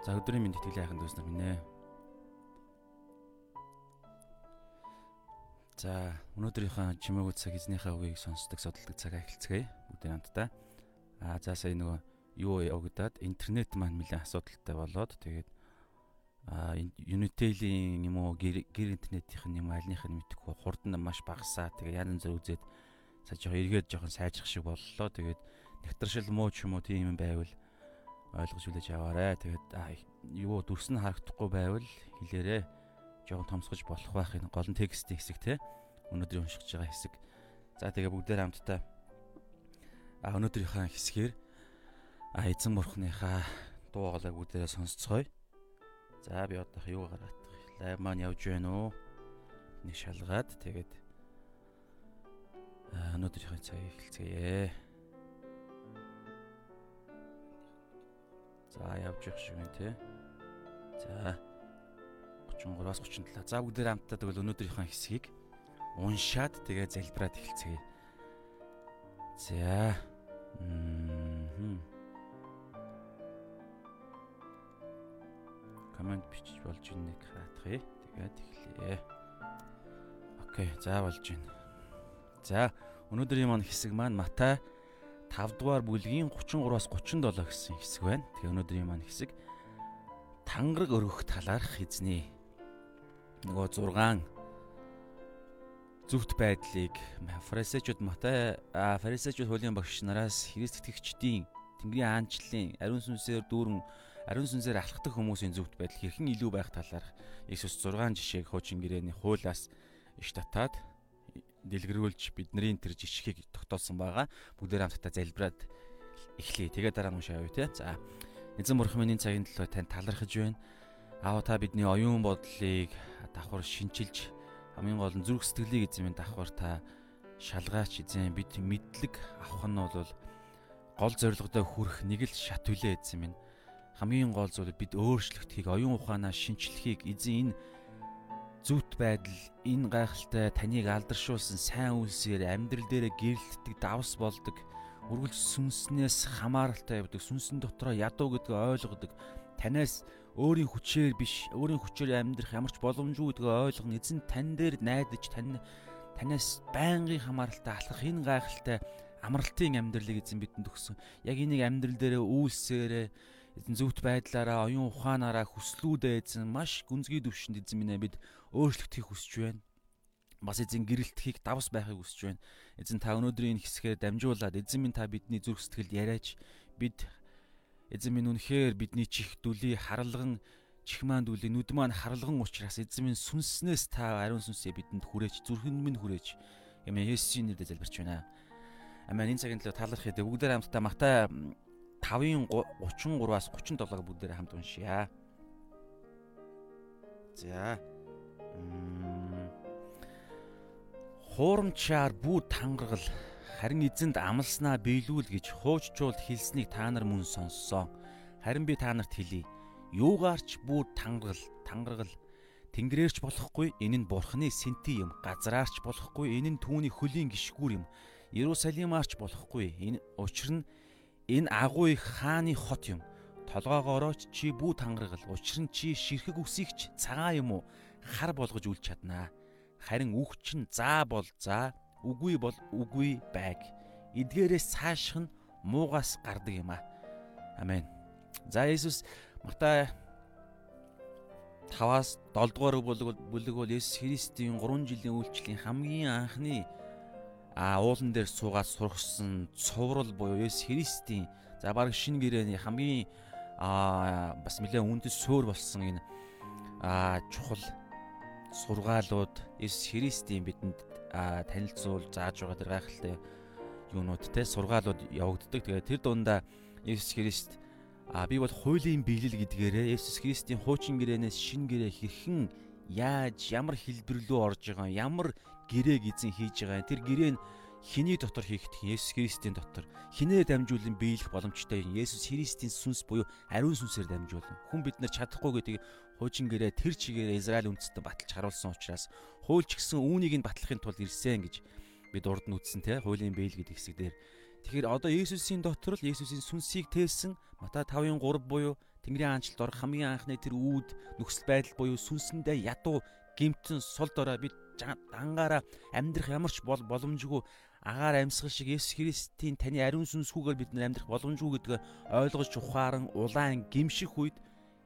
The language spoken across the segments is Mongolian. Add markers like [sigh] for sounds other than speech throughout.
За өдрийн мэнд итгэлийн хайханд дүүс нар минь ээ. За өнөөдрийнхөө чимээгүүд цаг эзнийхээ үгийг сонсдог судалдаг цагаа эхэлцгээе. Бүгдээ хамтдаа. Аа за сая нөгөө юу явагдаад интернет маань нэлээд асуудалтай болоод тэгээд аа Unitel-ийн юм уу гэр интернетийнх нь юм альных нь мэдхгүй хурдан маш багасаа тэгээд янз бүр үзээд сая жоохон эргээд жоохон сайжрах шиг боллоо. Тэгээд нэгтршил муу ч юм уу тийм юм байвал ойлгож үлээж аваарэ. Тэгээд юу дүрс нь харагдахгүй байвал хэлээрээ жоохон томсгож болох байх энэ гол нь текстийн хэсэг те. Өнөөдөр уншиж байгаа хэсэг. За тэгээ бүгдээр хамтдаа а өнөөдрийнхөө хэсгээр а эзэн бурхныхаа дуу хоолойг бүгдээрээ сонсцгоё. За би одоо юу гаргах лайв маань явж байна уу? Нэг шалгаад тэгээд өнөөдрийнхөө цагийг эхэлцгээе. За явж явах шиг байна те. За 33-аас 37. За бүгдээр хамтдаа тэгвэл өнөөдрийнхөө хэсгийг уншаад тэгээ залбираад эхэлцгээе. За. Мм. Комент бичиж болж ийнэг хаатахыг. Тэгээд эхлэе. Окей, за болж байна. За, өнөөдрийн маань хэсэг маань Матай 5 дугаар бүлгийн 33-аас 37 гэсэн хэсэг байна. Тэгээ өнөөдрийн маань хэсэг. Тангараг өргөх талаарх эзний нөгөө 6 зүвт байдлыг фарисеучуд Матай фарисеучуд хуулийн багш нараас Христ итгэгчдийн Тэнгэрийн аанчлалын ариун сүнсээр дүүрэн ариун сүнсээр алхдаг хүмүүсийн зүвт байдал хэрхэн илүү байх талаарх Иесус 6 жишээг хуучин гэрээний хуулиас иш татаад дэлгэрүүлж бидний тэр жишгийг тогтоосон байгаа. Бүгдээр хамтдаа залбираад эхлэе. Тэгээ дараа нь явъя те. За. Эзэн бурхан минь цагийн төлөө тань талархаж байна. Аав та бидний оюун бодлыг давхар шинчилж хамгийн гол нь зүрх сэтгэлийг эзэн минь давхар та шалгаач эзэн бид мэдлэг авах нь бол гол зорилгодоо хүрэх нэг л шат үлээ эзэн минь хамгийн гол зүйл бид өөрчлөгдөхийг оюун ухаанаа шинчлэхийг эзэн энэ зүвт байдал энэ гайхалтай таныг алдаршуулсан сайн үйлсээр амьдрал дээрээ гэрэлтдэг давс болдог үргэлж сүнснээс хамааралтай явдаг сүнсэн дотроо ядуу гэдгийг ойлгодог. Танаас өөрийн хүчээр биш өөрийн хүчээр амьдрах ямар ч боломжгүй гэдгийг ойлгоно. Эзэн тань дээр найдаж тань танаас байнгын хамааралтай алхах энэ гайхалтай амралтын амьдралыг эзэн бидэнд өгсөн. Яг энийг амьдрал дээрээ үйлсээрээ эзэн зөвхт байдлаараа оюун ухаанаараа хүслүүдээ эзэн маш гүнзгий төвшөнд эзэн минь бид өөрчлөгдөхийг хүсэж байна. Бас эзэн гэрэлтхийг давс байхыг хүсэж байна. Эзэн та өнөөдрийн хэсгээр дамжуулаад эзэн минь та бидний зүрх сэтгэлд яриач бид эзэн минь үнэхээр бидний чих дүлий харалган чих маань дүлий нүд маань харалган учраас эзэн минь сүнснээс та ариун сүнсээ бидэнд хүрээч зүрхэнд минь хүрээч. Эмээ Есүсийн нэрээр залбирч байна. Амен энэ цагийн төлөө талархъя. Бүгдээр хамтдаа Матай 5-ын 33-аас 37-г бүгдээр хамт уншъя. За Хуурамчаар бүр тангаргал харин эзэнд амлснаа биелүүл гэж хууччуулд хэлснийг та нар мөн сонссон. Харин би та нарт хэлье. Юугаарч бүр тангаргал тангаргал тэнгэрээрч болохгүй энэ нь бурхны сэнти юм. Газраарч болохгүй энэ нь түүний хөлийн гიშгүүр юм. Иерусалимаарч болохгүй энэ учир нь энэ агуу их хааны хот юм. Толгоогоорооч чи бүү тангаргал. Учир нь чи ширхэг үсэгч цагаан юм уу? хар болгож үлч чаднаа. Харин үг чинь заа бол заа, үгүй бол үгүй байг. Эдгээрээс цаашх нь муугаас гардаг юм аа. Амен. За Иесус Матай 5-аас 7 дугаар бүлэг бол Есүс Христийн 3 жилийн үйлчлэлийн хамгийн анхны а уулан дээр суугаад сургасан цуврал буюу Есүс Христийн за баг шинэ гэрээний хамгийн а бас нэлээд үндэс сөөр болсон энэ а чухал сургаалууд Иесус Христийн бидэнд танилцуул зааж байгаа тэр гайхалтай юунууд те сургаалууд явагддаг. Тэгээд тэр дундаа Иесус Христ а би бол хуулийн биелэл гэдгээрээ Иесус Христийн хуучин гэрээнээс шин гэрээ хэрхэн яаж ямар хэлбэрлүү орж байгаа ямар гэрээг эзэн хийж байгаа тэр гэрээ нь хиний дотор хийгдэх Есүс Христийн дотор хинээр дамжуулан биелэх боломжтой Есүс Христийн сүнс буюу ариун сүнсээр дамжуулан хүн бид нар чадахгүй гэдэг хуучин гэрээ тэр чигээр Израиль үндэстэн баталж харуулсан учраас хууль ч гэсэн үүнийг нь батлахын тулд ирсэн гэж бид урд нь үтсэн те хуулийн биел гэдэг хэсэг дээр Тэгэхээр одоо Есүсийн дотор л Есүсийн сүнсийг тээсэн Матай 5-ын 3 буюу Тэнгэрийн аанчлалд орох хамгийн анхны тэр үүд нөхцөл байдал буюу сүнсэндээ ядуу гимтэн сул дорой бид дангаараа амьдрах ямар ч бол боломжгүй агаар амьсгал шиг Есүс Христийн таны ариун сүнсгүйгээр бид нар амьдрах боломжгүй гэдгээ ойлгож ухаан улаан гимших үед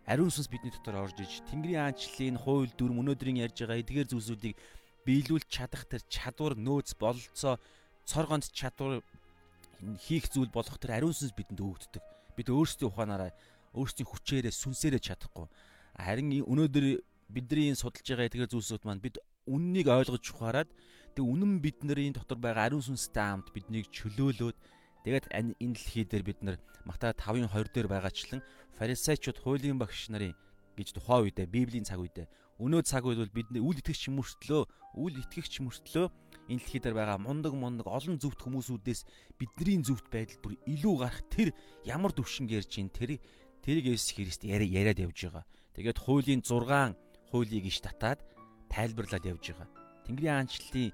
ариун сүнс бидний дотор орж иж Тэнгэрийн аанчлалын хууль дүрм өнөөдрийн ярьж байгаа эдгээр зүйлсүүдийг биелүүлж чадах тэр чадвар нөөц бололцоо цор гонц чадвар хийх зүйл болох тэр ариун сүнс бидэнд өгөгддөг. Бид өөрсдийн ухаанаараа өөрсдийн хүчээрээ сүнсээрээ чадахгүй. Харин өнөөдөр бидний судалж байгаа эдгээр зүйлсүүд маань бид үннийг ойлгож ухаарад тэг үнэн бидний дотор байгаа ариун сүнстэй хамт биднийг чөлөөлөөд тэгээд энэ дэлхий дээр бид нар Матай 5-ын 20 дээр байгаачлан фарисеучуд хуулийн багш нарын гэж тухайн үедээ Библийн цаг үедээ өнөө цаг үед бол бидний үл итгэгч мөртлөө үл итгэгч мөртлөө энэ дэлхий дээр байгаа мундаг мундаг олон зөвхт хүмүүсүүдээс бидний зөвхт байдал бүр илүү гарах тэр ямар төвшинг ярьж ин тэр тэрийг Есүс Христ яриад явж байгаа. Тэгээд хуулийн 6 хуулийг иш татаад тайлбарлаад явж байгаа. Тэнгэрийн аанчлалын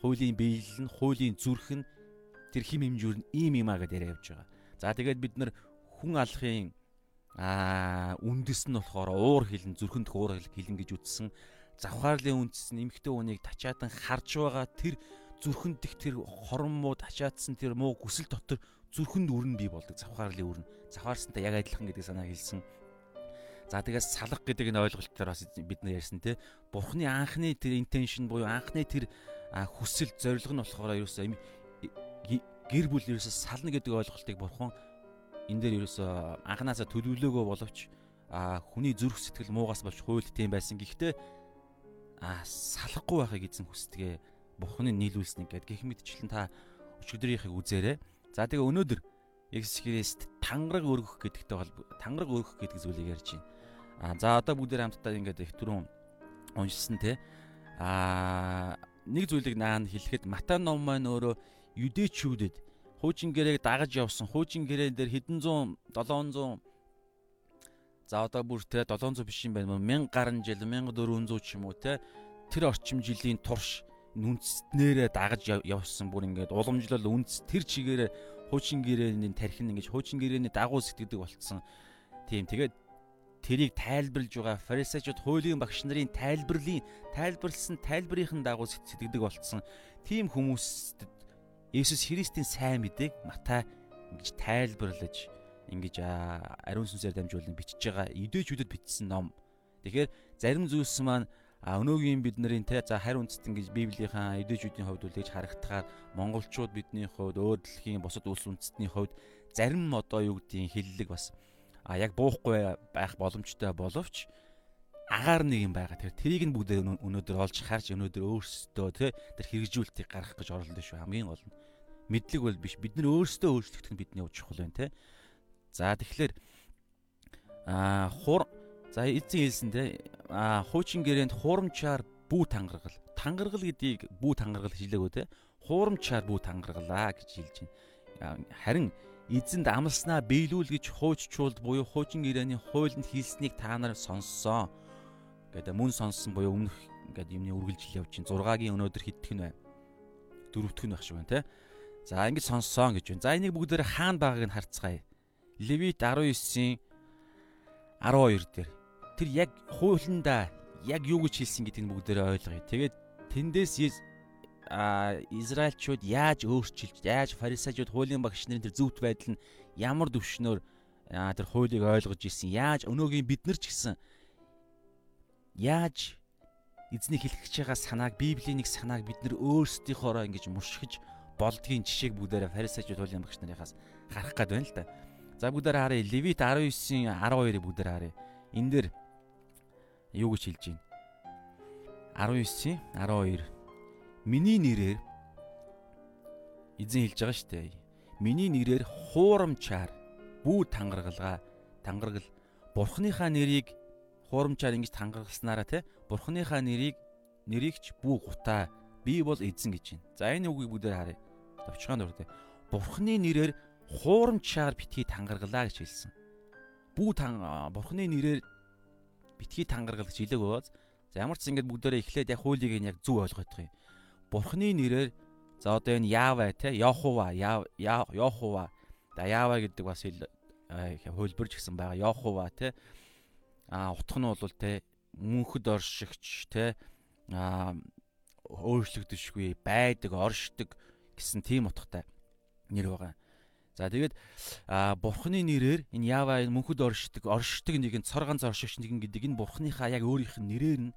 хуулийн биелэл нь, хуулийн зүрх нь тэр хим хэмжүүр нь ийм юм аа гэдээ явж байгаа. За тэгээд бид нар хүн алахын аа үндэс нь болохоор уур хилэн зүрхэнд уур хилэн гэж үтсэн. Завхаарлын үндэс нь эмхтэй хүнийг тачаатан харж байгаа. Тэр зүрхэнд дэх тэр хорон муу тачаатсан тэр муу хүсэл дотор зүрхэнд үрэн бий болдог. Завхаарлын үрэн завхаарсантай яг адилхан гэдэг санаа хэлсэн За тэгээс салах гэдэг энэ ойлголтоор бас бид нар ярьсан тий. Бурхны анхны тэр интеншн буюу анхны тэр хүсэл зорилго нь болохоор ерөөсөө гэр бүл ерөөсөө сална гэдэг ойлголтыг бурхан энэ дээр ерөөсөө анханасаа төлөвлөөгөө боловч хүний зүрх сэтгэл муугаас болж хуйлт тийм байсан. Гэхдээ салахгүй байхыг эзэн хүсдэгэ бурхны нийлүүлснэг гэд гэх мэтчлэн та өчигдрийнхийг үзээрэй. За тэгээ өнөөдөр Есүс Христ тангараг өргөх гэдэгтэй бол тангараг өргөх гэдэг зүйлийг ярьж байна. А за одоо бүгдээр хамтдаа ингээд их түрүүн уншсан те. А нэг зүйлийг наан хэлэхэд Матай ном маань өөрөө юдэчүүдэд хуучин гэрээг дагаж явсан. Хуучин гэрээн дээр хэдэн зуун 700 За одоо бүр те 700 биш юм байна. 1000 гаруй жил 1400 ч юм уу те тэр орчим жилийн турш нүнцнэрээ дагаж явсан бүр ингээд уламжлал үнц тэр чигээрээ хуучин гэрээний тархин ингэж хуучин гэрээний дагуу сэтгэдэг болцсон. Тийм тэгээд тэрийг тайлбарлаж байгаа фарисеучуд хуулийн багш нарын тайлбарлын тайлбарлсан тайлбарынхын дагуу сэтгэдэг болцсон тийм хүмүүст Есүс Христийн сайн мэдээг Матай ингэж тайлбарлаж ингэж ариун сүнсээр дамжуулан бичиж байгаа эдээчүүдэд бичсэн ном. Тэгэхээр зарим зүйлс маань өнөөгийн бид нарын те за харь үндэстэн гэж Библийнхаа эдээчүүдийн хувьд үлээж харагдахаар монголчууд бидний хувьд өөр дэлхийн бусад улс үндэстний хувьд зарим одоо юу гэдгийг хиллэг бас а яг буухгүй байх боломжтой боловч агаар нэг юм байгаа. Тэр тэрийг нь бүгд өнөөдөр олж харж өнөөдөр өөрсдөө тий тэр хэрэгжүүлэлтийг гаргах гэж оролдсон шүү. Хамгийн гол нь мэдлэг бол биш. Бид нар өөрсдөө өөрчлөгдөх нь бидний чухал байна тий. За тэгэхээр а хур за эзэн хэлсэн тий а хуучин гэрээнд хуурамчаар бүү тангаргал. Тангаргал гэдгийг бүү тангаргал хэлээгөө тий. Хуурамчаар бүү тангаргалаа гэж хэлж байна. Харин эзэнд амлснаа биелүүл гэж хууччуулд буюу хуучин гэрээний хуулинд хийснийг та нар сонссон. Гэдэг мөн сонссон буюу өмнөх ингээд юмны үргэлжил явж чинь 6-гийн өнөөдөр нь байна. Дөрөвдөх нь байх шиг байна те. За ингэж сонссон гэж байна. За энийг бүгдээр хаана байгааг нь харцгаая. Левит 19-ийн 12 дээр тэр яг хуулиндаа яг юу гэж хэлсэн гэдгийг бүгдээр ойлгоё. Тэгээд тэндээс Израильчууд яаж өөрчилж яаж фарисеучуд хуулийн багш нарын тэр зөвхт байдал нь ямар төвшнөөр тэр хуулийг ойлгож ирсэн яаж өнөөгийн бид нар ч гэсэн яаж эзнийг хэлэх гэж байгаа санааг библийн нэг санааг бид нар өөрсдийнхоороо ингэж мушгиж болдгийн жишээг бүгдээрээ фарисеучуд хуулийн багш нарынхаас харах гад байна л да. За бүгдээр харъя Левит 19-ийн 12-ыг бүгдээр харъя. Энэ дээр юу гэж хэлж байна? 19-ийн 12 Миний нэрээр эзэн хэлж байгаа шүү дээ. Миний нэрээр хуурамчаар бүү тангаргалгаа тангаргал бурхныхаа нэрийг хуурамчаар ингэж тангаргалснараа те бурхныхаа нэрийг нэрийгч бүү гутаа би бол эзэн гэж байна. За энэ үгийг бүгдээр харъя. Товчхон дуртай. Бурхны нэрээр хуурамчаар битгий тангаргалаа гэж хэлсэн. Бүү тан бурхны нэрээр битгий тангаргал гэж хэлээг бооз. За ямар ч ингэж бүгдээрээ эхлээд яг хуулийг нь яг зөв ойлгох юм. Бурхны нэрээр за одоо энэ Яава те Йохова Йохова да Яава гэдэг бас хөлбөрж гисэн байгаа. Йохова те а утх нь бол те мөнхөд оршигч те а өөрчлөгдөшгүй байдаг, оршдог гэсэн тийм утгатай нэр байгаа. За тэгээд бурхны нэрээр энэ Ява энэ мөнхөд оршдог, оршдог нэгэн цор ганц оршигч нэгэн гэдэг энэ бурхныхаа яг өөрийнх нь нэрээр нь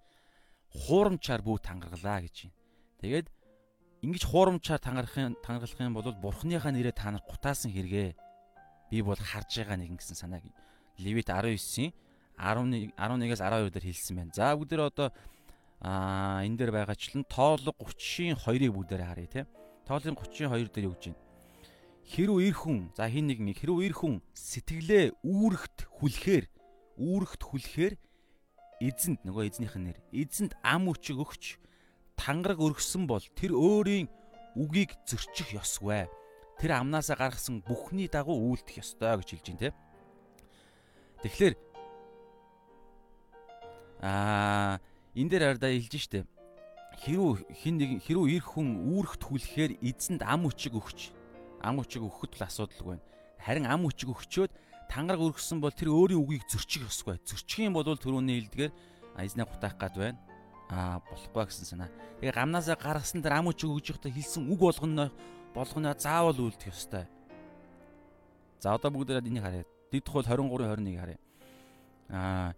хуурамчаар бүү тангаргалаа гэж байна. Тэгээд ингэж хуурамчаар тангарахын тангаргалах юм бол бурхныхаа нэрээ та нар гутаасан хэрэгээ би бол харж байгаа нэгэн гэсэн санааг Левит 19-ийн 11 11-ээс 12 дээр хэлсэн байна. За бүгд одоо аа энэ дээр байгаачлан тоолго 30-ийн 2-ыг бүгдээр харъя те. Тоолын 30-ийн 2 дээр юу гэж байна? Хэрв ир хүн за хин нэг нэг хэрв ир хүн сэтгэлээ үүрэгт хүлхээр үүрэгт хүлхээр эзэнд нөгөө эзнийх нь нэр эзэнд ам өчөг өгч тангараг өргөсөн бол тэр өөрийн үгийг зөрчих ёсгүй. Тэр амнаасаа гаргасан бүхний дагуу үйлдэх ёстой гэж хэлж байна те. Тэгэхээр аа энэ дээр ардаа хэлж штэ. Хэрүү хин нэг хэрүү ир хүн үүрэгт хүлэхээр эзэнд ам өчөг өгч ам өчөг өгөхөд л асуудалгүй байна. Харин ам өчөг өгчөөд тангараг өргөсөн бол тэр өөрийн үгийг зөрчих ёсгүй. Зөрчих юм бол түрүүний хэлдгээр эзнээ гутаах гад байна. Аа болохгүй гэсэн санаа. Тэгээ гамнаасаа гаргасан тэр ам өчөг өгж явахдаа хэлсэн үг болгоно болгоно заавал үлдэх ёстой. За одоо бүгдээрээ энийг харъя. Дэд хул 23 21 харъя. Аа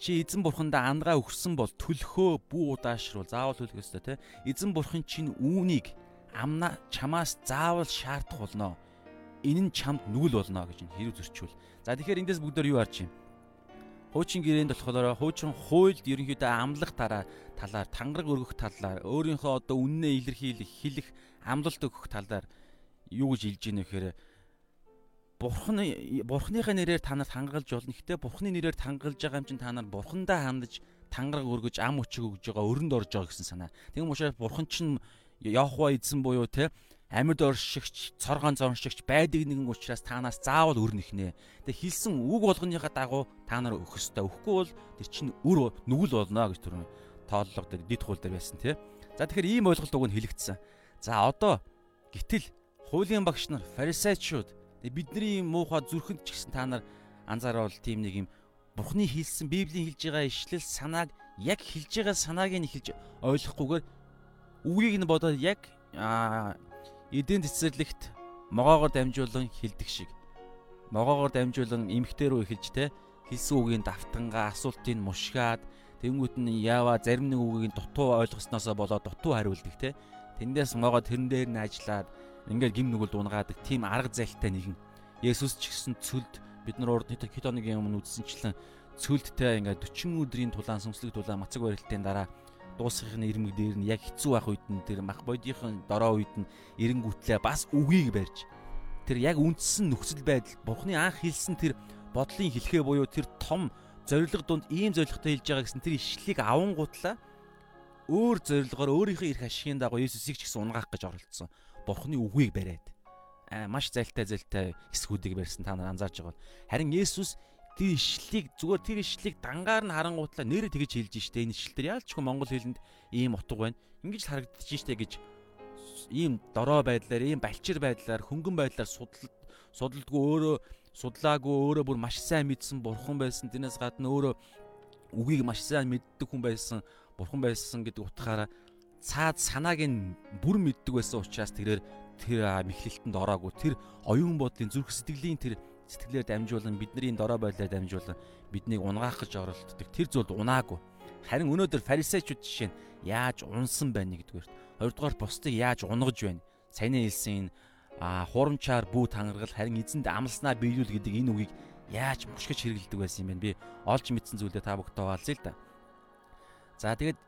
чи эзэн бурхандаа андгаа өгсөн бол төлхөө бүү удаашруул заавал төлөх ёстой те. Эзэн бурхан чинь үүнийг амна чамаас заавал шаардах болно энэ нь чамд нүгэл болно гэж хэрэг зөрчүүл. За тэгэхээр эндээс бүгдээр юу харж байна? Хуучин гэрээнд болохоор хуучин хуульд ерөнхийдөө амлах тараа талаар тангараг өргөх талаар өөрийнхөө одоо үннээ илэрхийлэх хэлэх амлалт өгөх талаар юу гэж хэлж ийнэ гэхээр бурхны бурхныхаа нэрээр та нарт хангалж болно. Гэхдээ бурхны нэрээр тангалж байгаа юм чинь та нар бурхандаа хандаж тангараг өргөж ам өчөг өгж байгаа өрөнд орж байгаа гэсэн санаа. Тэгм учраас бурхан чинь Яхва эзэн буюу те амьд оршигч, цор ганц оршигч байдаг нэгэн учраас таанаас заавал өрнөхнэ. Тэгээ хэлсэн үг болгоныхаа дагуу та нар өгөх ёстой. Өгөхгүй бол тэр чинь үр нүгэл болно гэж түрүүн тооллого дээр дид хууль дээр байсан тий. За тэгэхээр ийм ойлголт нь хэлэгдсэн. За одоо гítэл хуулийн багш нар фарисеучуд бидний муухай зүрхэнд ч гэсэн та нар анзааравал тийм нэг юм Бурхны хэлсэн Библийн хэлж байгаа ишлэл санааг яг хэлж байгаа санааг нь хэлж ойлгохгүйгээр үгийг нь бодоод яг эдийн цэцэрлэгт могоогоор дамжуулан хилдэг шиг. Могоогоор дамжуулан эмхтэр рүү эхэлж те хэлсэн үгийн давтангаа асуултыг мушгаад тэнгуут нь яава зарим нэг үгийг дутуу ойлгосноосоо болоод дутуу хариулдаг те. Тэндээс могоо тэрэн дээр нь ажиллаад ингээд гим нүгэл дунгаадаг тийм арга зайлтай нэгэн. Есүс ч гэсэн цөлд бид нар урд хэд хоногийн өмнө үзсэнчлэн цөлдтэй ингээд 40 өдрийн тулаан сүнслэг тулаан мацаг барилтын дараа дуусгахын ирмэг дээр нь яг хэцүү байх үед нь тэр мах бодийн дороо үед нь эренгүүтлээ бас үгийг барьж тэр яг үндсэн нөхцөл байдал Бурхны анх хэлсэн тэр бодлын хэлхээ буюу тэр том зориг дунд ийм зоригтой хэлж байгаа гэсэн тэр ишлэлийг аван гутлаа өөр зорилгоор өөрийнхөө эрх ашигын дагуу Есүсийг ч гэсэн унгаах гэж оролцсон. Бурхны үгийг бариад аа маш зайлтай зайлтай эсгүүдийг барьсан та нар анзаарч байгаа. Харин Есүс тэр ишлэлийг зүгээр тэр ишлэлийг дангаар нь харангуутлаа нэрээ тэгж хэлж штэ энэ ишлэл дээр яалч хөө монгол хэлэнд ийм утга байна. Ингэж л харагдаж штэ гэж ийм дорой байдлаар ийм балчир байдлаар хөнгөн байдлаар судал судалдгүй өөрөө судлаагүй өөрөө бүр маш сайн мэдсэн бурхан байсан. Тэрнээс гадна өөрөө үгийг маш сайн мэддэг хүн байсан. Бурхан байсан гэдэг утгаараа цаад санааг нь бүр мэддэг байсан учраас тэрээр тэр мэхлэлтэнд ороогүй тэр оюун бодлын зүрх сэтгэлийн тэр сэтгэлээр дамжуулан бидний дорой байлаар дамжуулан биднийг унгаах гэж оролддог. Тэр зүйлд унаагүй. Харин өнөөдөр фарисеучуд жишээ нь яаж унсан байна нэгдүгээр. Хоёрдугаар бусдыг яаж унгаж байна. Саяны хэлсэн энэ хурамчаар бүү тангаргал харин эзэнд амлснаа биелүүл гэдэг энэ үгийг яаж мушгиж хэрэгэлдэг байсан юм бэ? Би олж мэдсэн зүйлээ та бүхтэй хаалцъя л да. За тэгээд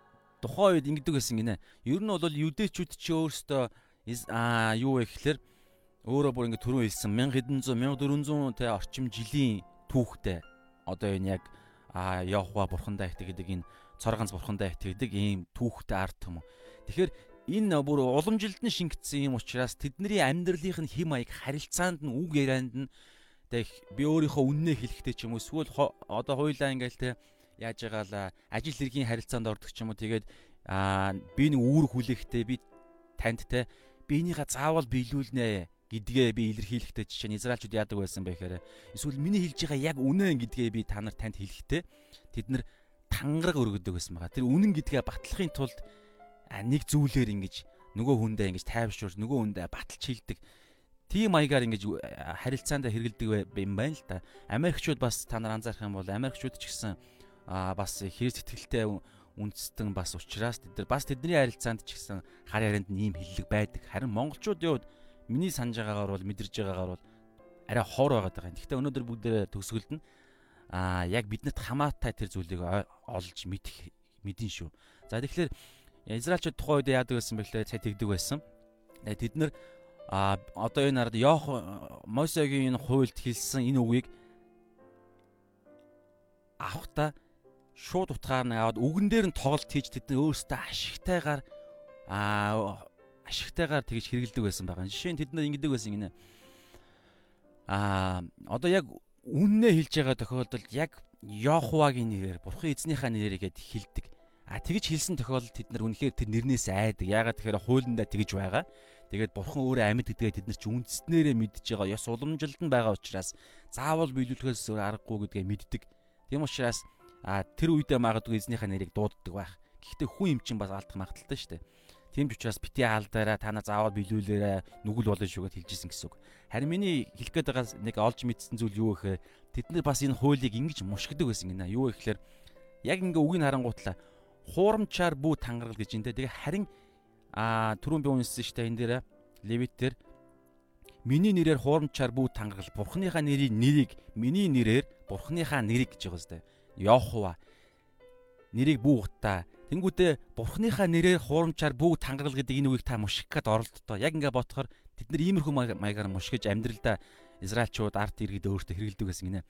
тухайн үед ингэдэг байсан гинэ. Ер нь бол юдэчүүд чи өөрсдөө аа юу вэ гэхэлэр өөрөө бүр ингэ түрүү хэлсэн. 1700 1400 тэ орчим жилийн түүхтэй. Одоо энэ яг а Яхва бурхандаа итгэдэг энэ цор ганц бурхандаа итгэдэг ийм түүхтэй ард түмэн. Тэгэхээр энэ бүр уламжилт нь шингэсэн юм учраас тэдний амьдралынх нь хим маяг харилцаанд нь үг ярианд нь тэг би өөрийнхөө үннээ хэлэхдээ ч юм уу эсвэл одоо хойлоо ингээл те яаж л ажил хэргийн харилцаанд ордог ч юм уу? Тэгээд аа би нэг үүрэг хүлээхдээ би танд те би энийгээ заавал биелүүлнэ гэдгээ би илэрхийлэхдээ жишээ нь Израильчууд яадаг байсан бэ гэхээр эсвэл миний хэлж байгаа яг үнэн гэдгээ би та нарт танд хэлэхдээ тэд нар тангараг өргөдөг байсан байгаа. Тэр үнэн гэдгээ батлахын тулд нэг зүйлээр ингэж нөгөө хүндээ ингэж тайвшруулж нөгөө хүндээ баталж хилдэг. Тийм маягаар ингэж харилцаанд хэрэгэлдэг юм байна л да. Америкчууд бас та нар анзаарах юм бол Америкчууд ч гэсэн бас хэрэг сэтгэлтэй үндэстэн бас учраас тэд нар бас тэдний харилцаанд ч гэсэн хар ярианд ийм хиллэг байдаг. Харин монголчуудын хувьд миний санаж байгаагаар бол мэдэрж байгаагаар бол арай хор байгаад байгаа. Гэхдээ өнөөдөр бүгдээ төгсгөлд нь аа яг биднэрт хамаатай тэр зүйлийг олж мэдэх мэдэн шүү. За тэгэхээр Израильчууд тухайн үед яадаг байсан бэ гэхээр цай тэгдэг байсан. Тэд нар а одоо энэ ард Йох Мосегийн энэ хуульд хэлсэн энэ үгийг авахта шууд утгаар нь аваад үгэн дээр нь тоглолт хийж тэд нар өөрсдөө ашигтайгаар аа ашигтайгаар тэгж хэрэгэлдэг байсан байгаа. Жишээ нь тэд нар ингэдэг байсан гинэ. Аа одоо яг үннээ хэлж байгаа тохиолдолд яг Йохувагийн нэрээр Бурхан эзнийхээ нэрээр гээд хэлдэг. А тэгж хэлсэн тохиолдолд тэд нар үнэхээр тэр нэрнээс айдаг. Ягаад тэгэхээр хуулиндаа тэгж байгаа. Тэгээд Бурхан өөрөө амьд гэдгээ тэд нар ч үндснээрээ мэдж байгаа. Ёс уламжилт нь байгаа учраас заавал биелүүлэхээс өөр аргагүй гэдгээ мэддэг. Тийм учраас а тэр үедээ магадгүй эзнийхээ нэрийг дууддаг байх. Гэхдээ хүн юм чинь бас алдах магадaltaй шүү дээ. Тийм ч учраас бити алдаараа та нар заавал биелүүлээрэ нүгэл болно шүүгээд хэлжсэн гэсэн үг. Харин миний хэлэх гээд байгаа нэг олж мэдсэн зүйл юу гэхээр тэд нар бас энэ хуулийг ингэж мушгидаг байсан гинэ. Юу гэхээр яг ингээ үгийг харангуутлаа хуурамчаар бүү тангарал гэж энэ тэгээ харин а түрүүн би уншсан штэ энэ дээр левит дээр миний нэрээр хуурамчаар бүү тангарал бурхныхаа нэрийг нэрийг миний нэрээр бурхныхаа нэрийг гэж байгаа зү. Йохова нэрийг бүү утаа Тэнгүүтээ бурхныхаа нэрээр хуурамчаар бүгд тангарал гэдэг энэ үгийг та мушгих гээд оролдтоо. Яг ингээ бодохоор тэд нар иймэрхүү маягаар мушгиж амьдралдаа Израильчууд арт иргэд өөртөө хэрэгэлдэг гэсэн гинэ.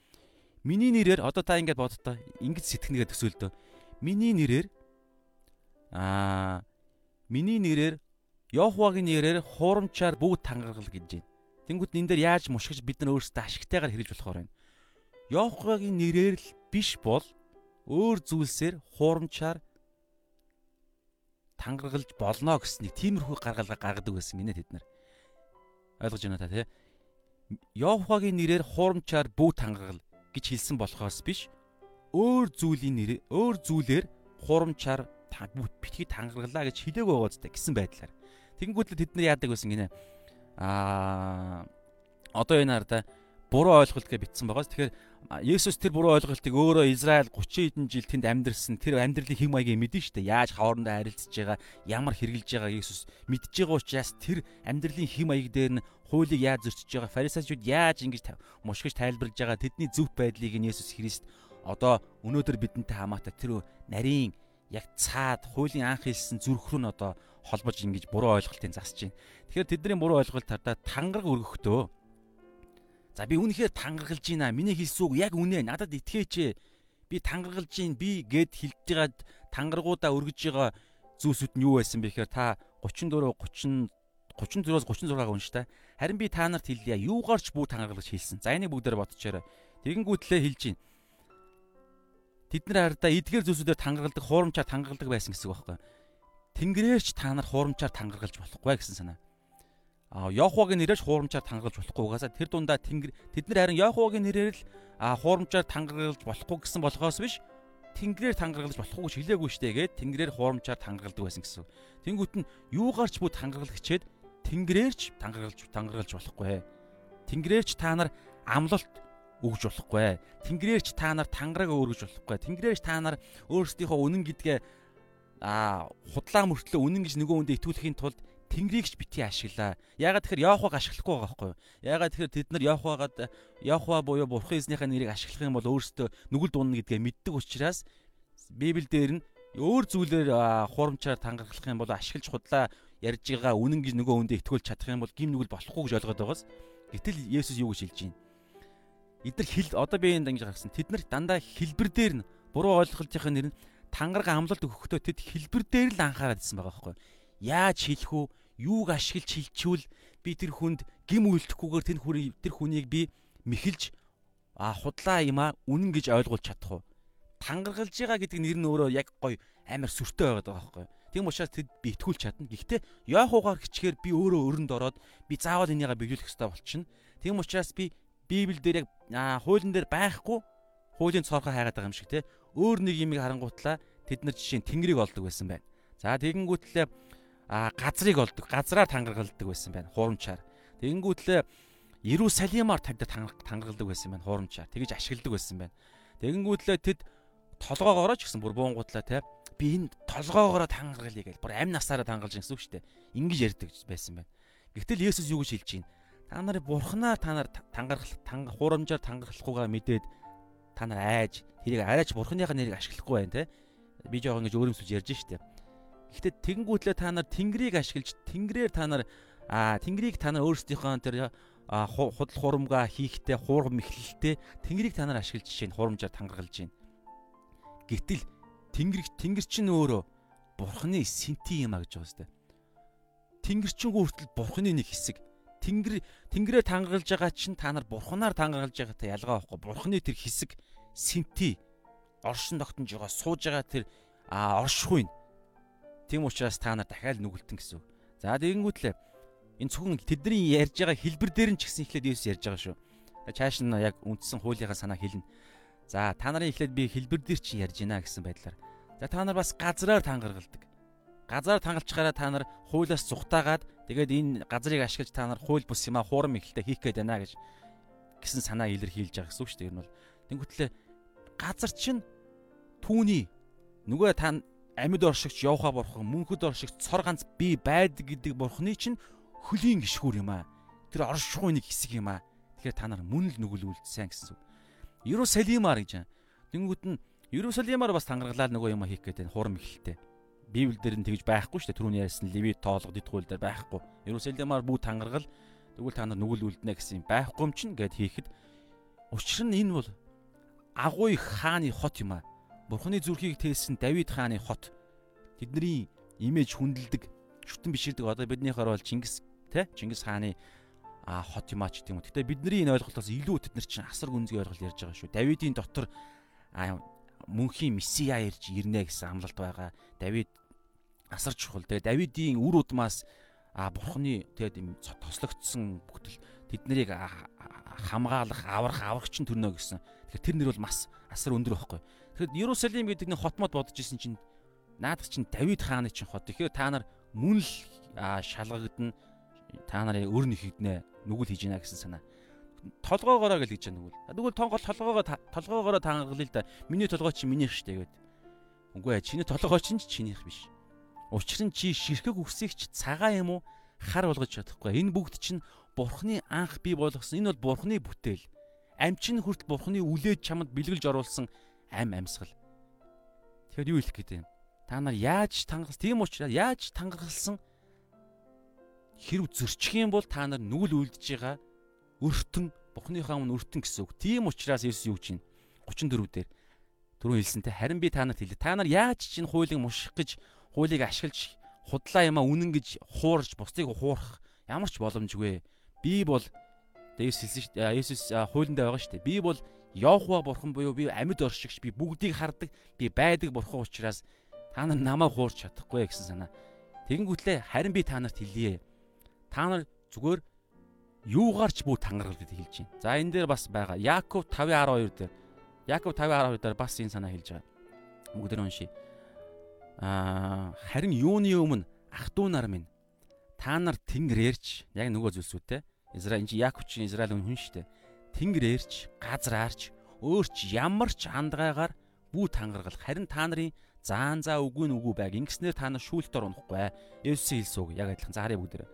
Миний нэрээр одоо та ингээд бодтоо ингэж сэтгэнэгээ төсөөлдөө. Миний нэрээр аа миний нэрээр Йохвагийн нэрээр хуурамчаар бүгд тангарал гэж байна. Тэнгүүд энэ дээр яаж мушгиж бид нар өөрсдөө ашигтайгаар хэрэгж болохоор байна. Йохвагийн нэрээр л биш бол өөр зүйлсээр хуурамчаар тангаргалж болно гэснийг тиймэрхүү гаргалгаа гаргадаг байсан гинэ тэд нар. Ойлгож байна та тий? Йовхагийн нэрээр хуурамчаар бүү тангаргал гэж хэлсэн болохоос биш өөр зүйлийн нэр өөр зүйлээр хуурамчаар битгий тангаргалаа гэж хэлээг байгаа зү гэсэн байдлаар. Тэгэнгүүт л тэд нар яадаг байсан гинэ. Аа одоо энэ хараа буруу ойлголт гэж бичсэн байгаа. Тэгэхээр Есүс тэр буруу ойлголтыг өөрөө Израиль 30 хэдэн жил тэнд амьдэрсэн тэр амьдралын хэм маягийг мэдэн штэ. Яаж хоорондоо харилцаж байгаа, ямар хэрэгжилж байгаа Есүс мэдж байгаа учраас тэр амьдралын хэм маяг дээр нь хуулийг яаж зөрчиж байгаа, фарисеучуд яаж ингэж мушгиж тайлбарлаж байгаа тэдний зөв байдлыг нь Есүс Христ одоо өнөөдөр бидэнтэй хамаатай тэр нарийн яг цаад хуулийн анх хэлсэн зүрх рүү нь одоо холбож ингэж буруу ойлголтыг засаж байна. Тэгэхээр тэдний буруу ойлголт тардаа тангараг өргөхдөө За би үнэхээр тангаргалж байна. Миний хэлсэн үг яг үнэ. Надад итгэээч. Би тангаргалж байна. Би гэд хэлж байгаа тангаргуудаа өргөж байгаа зүйлсүүд нь юу байсан бэ гэхээр та 34 30 34-өөс 36-аг унш та. Харин би та нарт хэлье. Юугаарч бүү тангаргалж хэлсэн. За энийг бүгдээр бодчихоорой. Тэгэнгүүтлээ хэлж гин. Тэд нар хараа эдгээр зүйлсүүдээр тангаргалдаг, хуурамчаар тангаргалдаг байсан гэсэн үг байхгүй. Тэнгэрээрч та нар хуурамчаар тангаргалж болохгүй гэсэн санаа. Йохогийн нэрээр хуурамчаар тангаргалж болохгүй угаасаа тэр дундаа тэнгэр тэд нар харин Йохогийн нэрээр л хуурамчаар тангаргалж болохгүй гэсэн болохоос биш тэнгэрээр тангаргалж болохгүй гэж хэлээгүй штэ гээд тэнгэрээр хуурамчаар тангаргалдаг байсан гэсэн. Тэнгүүт нь юугаарч бүгд тангаргал хичээд тэнгэрээрч тангаргалж тангаргалж болохгүй. Тэнгэрээрч та нар амлалт өгж болохгүй. Тэнгэрээрч та нар тангараг өөргөж болохгүй. Тэнгэрээрч та нар өөрсдийнхөө үнэн гэдгээ а худлаа мөртлөө үнэн гэж нөгөө хүндээ итгүүлэхийн тулд Тэнгэрийг ч бити ашиглаа. Ягаад тэгэхээр Яохваг ашиглахгүй байгаа байхгүй юу? Ягаад тэгэхээр тэд нар Яохвагаад Яохва буюу Бурхан эзнийхээ нэрийг ашиглах юм бол өөрсдөө нүгэл дуунна гэдгээ мэддэг учраас Библиэл дээр нь өөр зүйлээр хурамчаар тангархлах юм бол ашиглаж худлаа ярьж байгаа үнэн гэж нөгөө хүндээ итгүүлж чадах юм бол гим нүгэл болохгүй гэж ойлгоод байгаас. Гэтэл Есүс юу гэж хэлж байна? Эдгээр хэл одоо би энд ингэж гаргасан. Тэд нар дандаа хэлбэр дээр нь буруу ойлголтынхаа нэр нь тангараг амлалт өгөхдөө тэд хэлбэр дээр л анхаарал гэсэн байгаа байхгүй юу? Яаж хэлэх үү? Юуг ашиглаж хилчүүл би тэр хүнд гим үйлдэхгүйгээр тэр хүн тэр хүнийг би мэхэлж а худлаа юм а үнэн гэж ойлгуулж чадах уу? Тангаргалж байгаа гэдэг нэр нь өөрөө яг гоё амар сүртэй байгаад байгаа байхгүй. Тийм учраас тэд би итгүүлж чадна. Гэхдээ Яхугаар хичгээр би өөрөө өрөнд ороод би заавал энийгээ биелүүлэх хэрэгтэй болчихно. Тийм учраас би Библи дээр яг хуулийн дээр байхгүй хуулийн цорхоо хайгаад байгаа юм шиг те. Өөр нэг юмыг харангуутлаа тэд нар жишээ нь тэнгэрийг олдог байсан байна. За тэгэнгүүтлээ а газрыг олдог, газраар тангаргалдаг байсан байна хуурамчаар. Тэгэнгүүтлээ Иерусалимаар тавьда тангаргалдаг байсан байна хуурамчаар. Тэгэж ашигладаг байсан байна. Тэгэнгүүтлээ тэд толгоогоороо ч гэсэн бүр буунгуутлаа те би энэ толгоогоороо тангаргалъя гэж бүр амь насаараа тангалж гэсэн үг шүү дээ. Ингиж ярьдаг байсан байна. Гэвтэл Есүс юу гэж хэлж байна? Та нарыг бурхнаар та нар тангархал хуурамжаар тангархахгүйгээ мэдээд та нар айж тэрийг арайч бурхныхаа нэрийг ашиглахгүй байна те. Би жоохон ингэж өөрөмсөж ярьж штэ. Гэхдээ тэгэнгүүтлээ та нар тэнгэрийг ашиглаж тэнгэрээр та нар а тэнгэрийг та нар өөрсдийнхөө тэр худал хурамгаа хийхдээ хуурам ихлэлтэй тэнгэрийг та нар ашиглаж чинь хурамжаар тангаргалж байна. Гэтэл тэнгэр тэнгэр чинь өөрөө бурхны синти юм а гэж байгаа сте. Тэнгэр чинь хүртэл бурхны нэг хэсэг. Тэнгэр тэнгэрээр тангаргалж байгаа чинь та нар бурхнаар тангаргалж байгаатай ялгаа байхгүй. Бурхны тэр хэсэг синти оршин тогтнож байгаа сууж байгаа тэр оршихуйн. Тийм учраас та нар дахиад нүгэлтэн гэсэн. За тэгэнгүүтлээ энэ зөвхөн тэдний ярьж байгаа хэлбэр дээр нь ч гэсэн ихлээд Есүс ярьж байгаа шүү. Чааш нь яг үндсэн хуулийнхаа санаа хэлнэ. За та нарын эхлээд би хэлбэр дээр чинь ярьж байна гэсэн байдлаар. За та нар бас газраар тангаргалдаг. Газар тангалчгаараа та нар хуулиас зүхтаагаад тэгээд энэ газрыг ашиглаж та нар хууль бус юм а хуурам ихэлтэй хийх гээд байна гэж гэсэн санаа илэрхийлж байгаа гэсэн үг шүү дээ. Энэ бол тэнгуүтлээ газар чинь түүний нөгөө та амьд оршигч явха бурхан мөнхөд оршигч цор ганц би байдаг гэдэг бурханы чинь хөлийн гიშгүүр юм а. Тэр оршихуй нэг хэсэг юм а. Тэгэхээр та нар мөн л нүгэл үлдсэн гэсэн үг. Иерусалимаар гэж. Тэнгүүд нь Иерусалимаар бас тангаргалаа нөгөө юм хийх гэдэг хурам ихэлтэй. Библи дээр нь тэгж байхгүй шүү дээ. Түрүүний ярьсан Левит тоолго дитгүүл дээр байхгүй. Иерусалимаар бүү тангаргал тэгвэл та нар нүгэл үлднэ гэсэн юм байхгүй юм чинь гэд хийхэд учир нь энэ бол агуй хааны хот юм а. Бурхны зүрхийг тээсэн Давид хааны хот. Тэдний имиж хүндэлдэг, шүтэн биширдэг одоо биднийхээр бол Чингис те Чингис хааны а хот юм ач гэдэг юм. Гэтэ бидний энэ ойлголтоос илүү тэд нар чинь асар гүнзгий ойлголт ярьж байгаа шүү. Давидын дотор а мөнхийн месиа ирж ирнэ гэсэн амлалт байгаа. Давид асар чухал. Тэгээ Давидын үр удмаас а бурхны тэгээд тослогдсон бүтэл тэд нарыг хамгаалах, аврах, аврагчин төрнө гэсэн. Тэгэхээр тэр нэр бол бас асар өндөр байхгүй. Тэгэхээр Иерусалим гэдэг нэг хотмод бодож исэн чинь наадах чинь Давид хааны чинь хот. Тэгэхээр та нар мөн л шалгагдана та нарын өр нэхэгднэ нүгэл хийж гинэ гэсэн санаа. Толгоогоороо гэл гэж нүгэл. Тэгвэл тонгол толгоогоо толгоогоороо тангалъя л да. Миний толгой чи минийх штэ гэд. Үгүй ээ чиний толгой чинь чинийх биш. Учир нь чи ширхэг үсэгч цагаан юм уу хар болгож чадахгүй. Энэ бүгд чинь бурхны анх бий болгосон. Энэ бол бурхны бүтээл. Амчин хүрт бурхны үлээд чамд бэлгэлж оруулсан ам амьсгал. Тэгэхээр юу хэлэх гээд юм? Та нар яаж тангалсан? Тийм учраас яаж тангалсан? хэрв зөрчих юм бол та нар нүгэл үлдэж байгаа өртөн Бухныхаа өмнө өртөн гэсэн үг. Тийм учраас Есүс юу гэж байна? 34 дээр түрүү хэлсэнтэй харин би та нарт хэлээ. Та нар яаж чинь хуулийг муших гэж хуулийг ашиглаж худлаа юмаа үнэн гэж хуурж бусдыг хуурах ямар ч боломжгүй. Би бол Есүс хэлсэн шүү дээ. Есүс хуулинд байгаа шүү дээ. Би бол Йохва бурхан буюу би амьд оршигч би бүгдийг хардаг. Би байдаг бурхан учраас та нар намайг хуурч чадахгүй гэсэн санаа. Тэгэнгүүтлээ харин би та нарт хэлье та нар зүгээр юугаарч бүү тангаргал гэдэг хэлж байна. За энэ дээр бас байгаа. Яаков 5:12 дээр Яаков 5:12 дээр бас энэ санаа хэлж байгаа. Бүгд уншия. Аа харин юуны өмнө ах トゥ нар минь та нар тэнгэрээрч яг нөгөө зүйлсүүтэй. Израиль энэ Яаков чинь Израиль хүн шүү дээ. Тэнгэрээрч газраарч өөрч ямар ч андгаагаар бүү тангаргал харин та нарын заан заа үгүй нь үгүй байг. Ингэснээр та нар шүүлтээр унахгүй. Есүсийн хэлсэн үг яг адилхан. За харъя бүгдээрээ.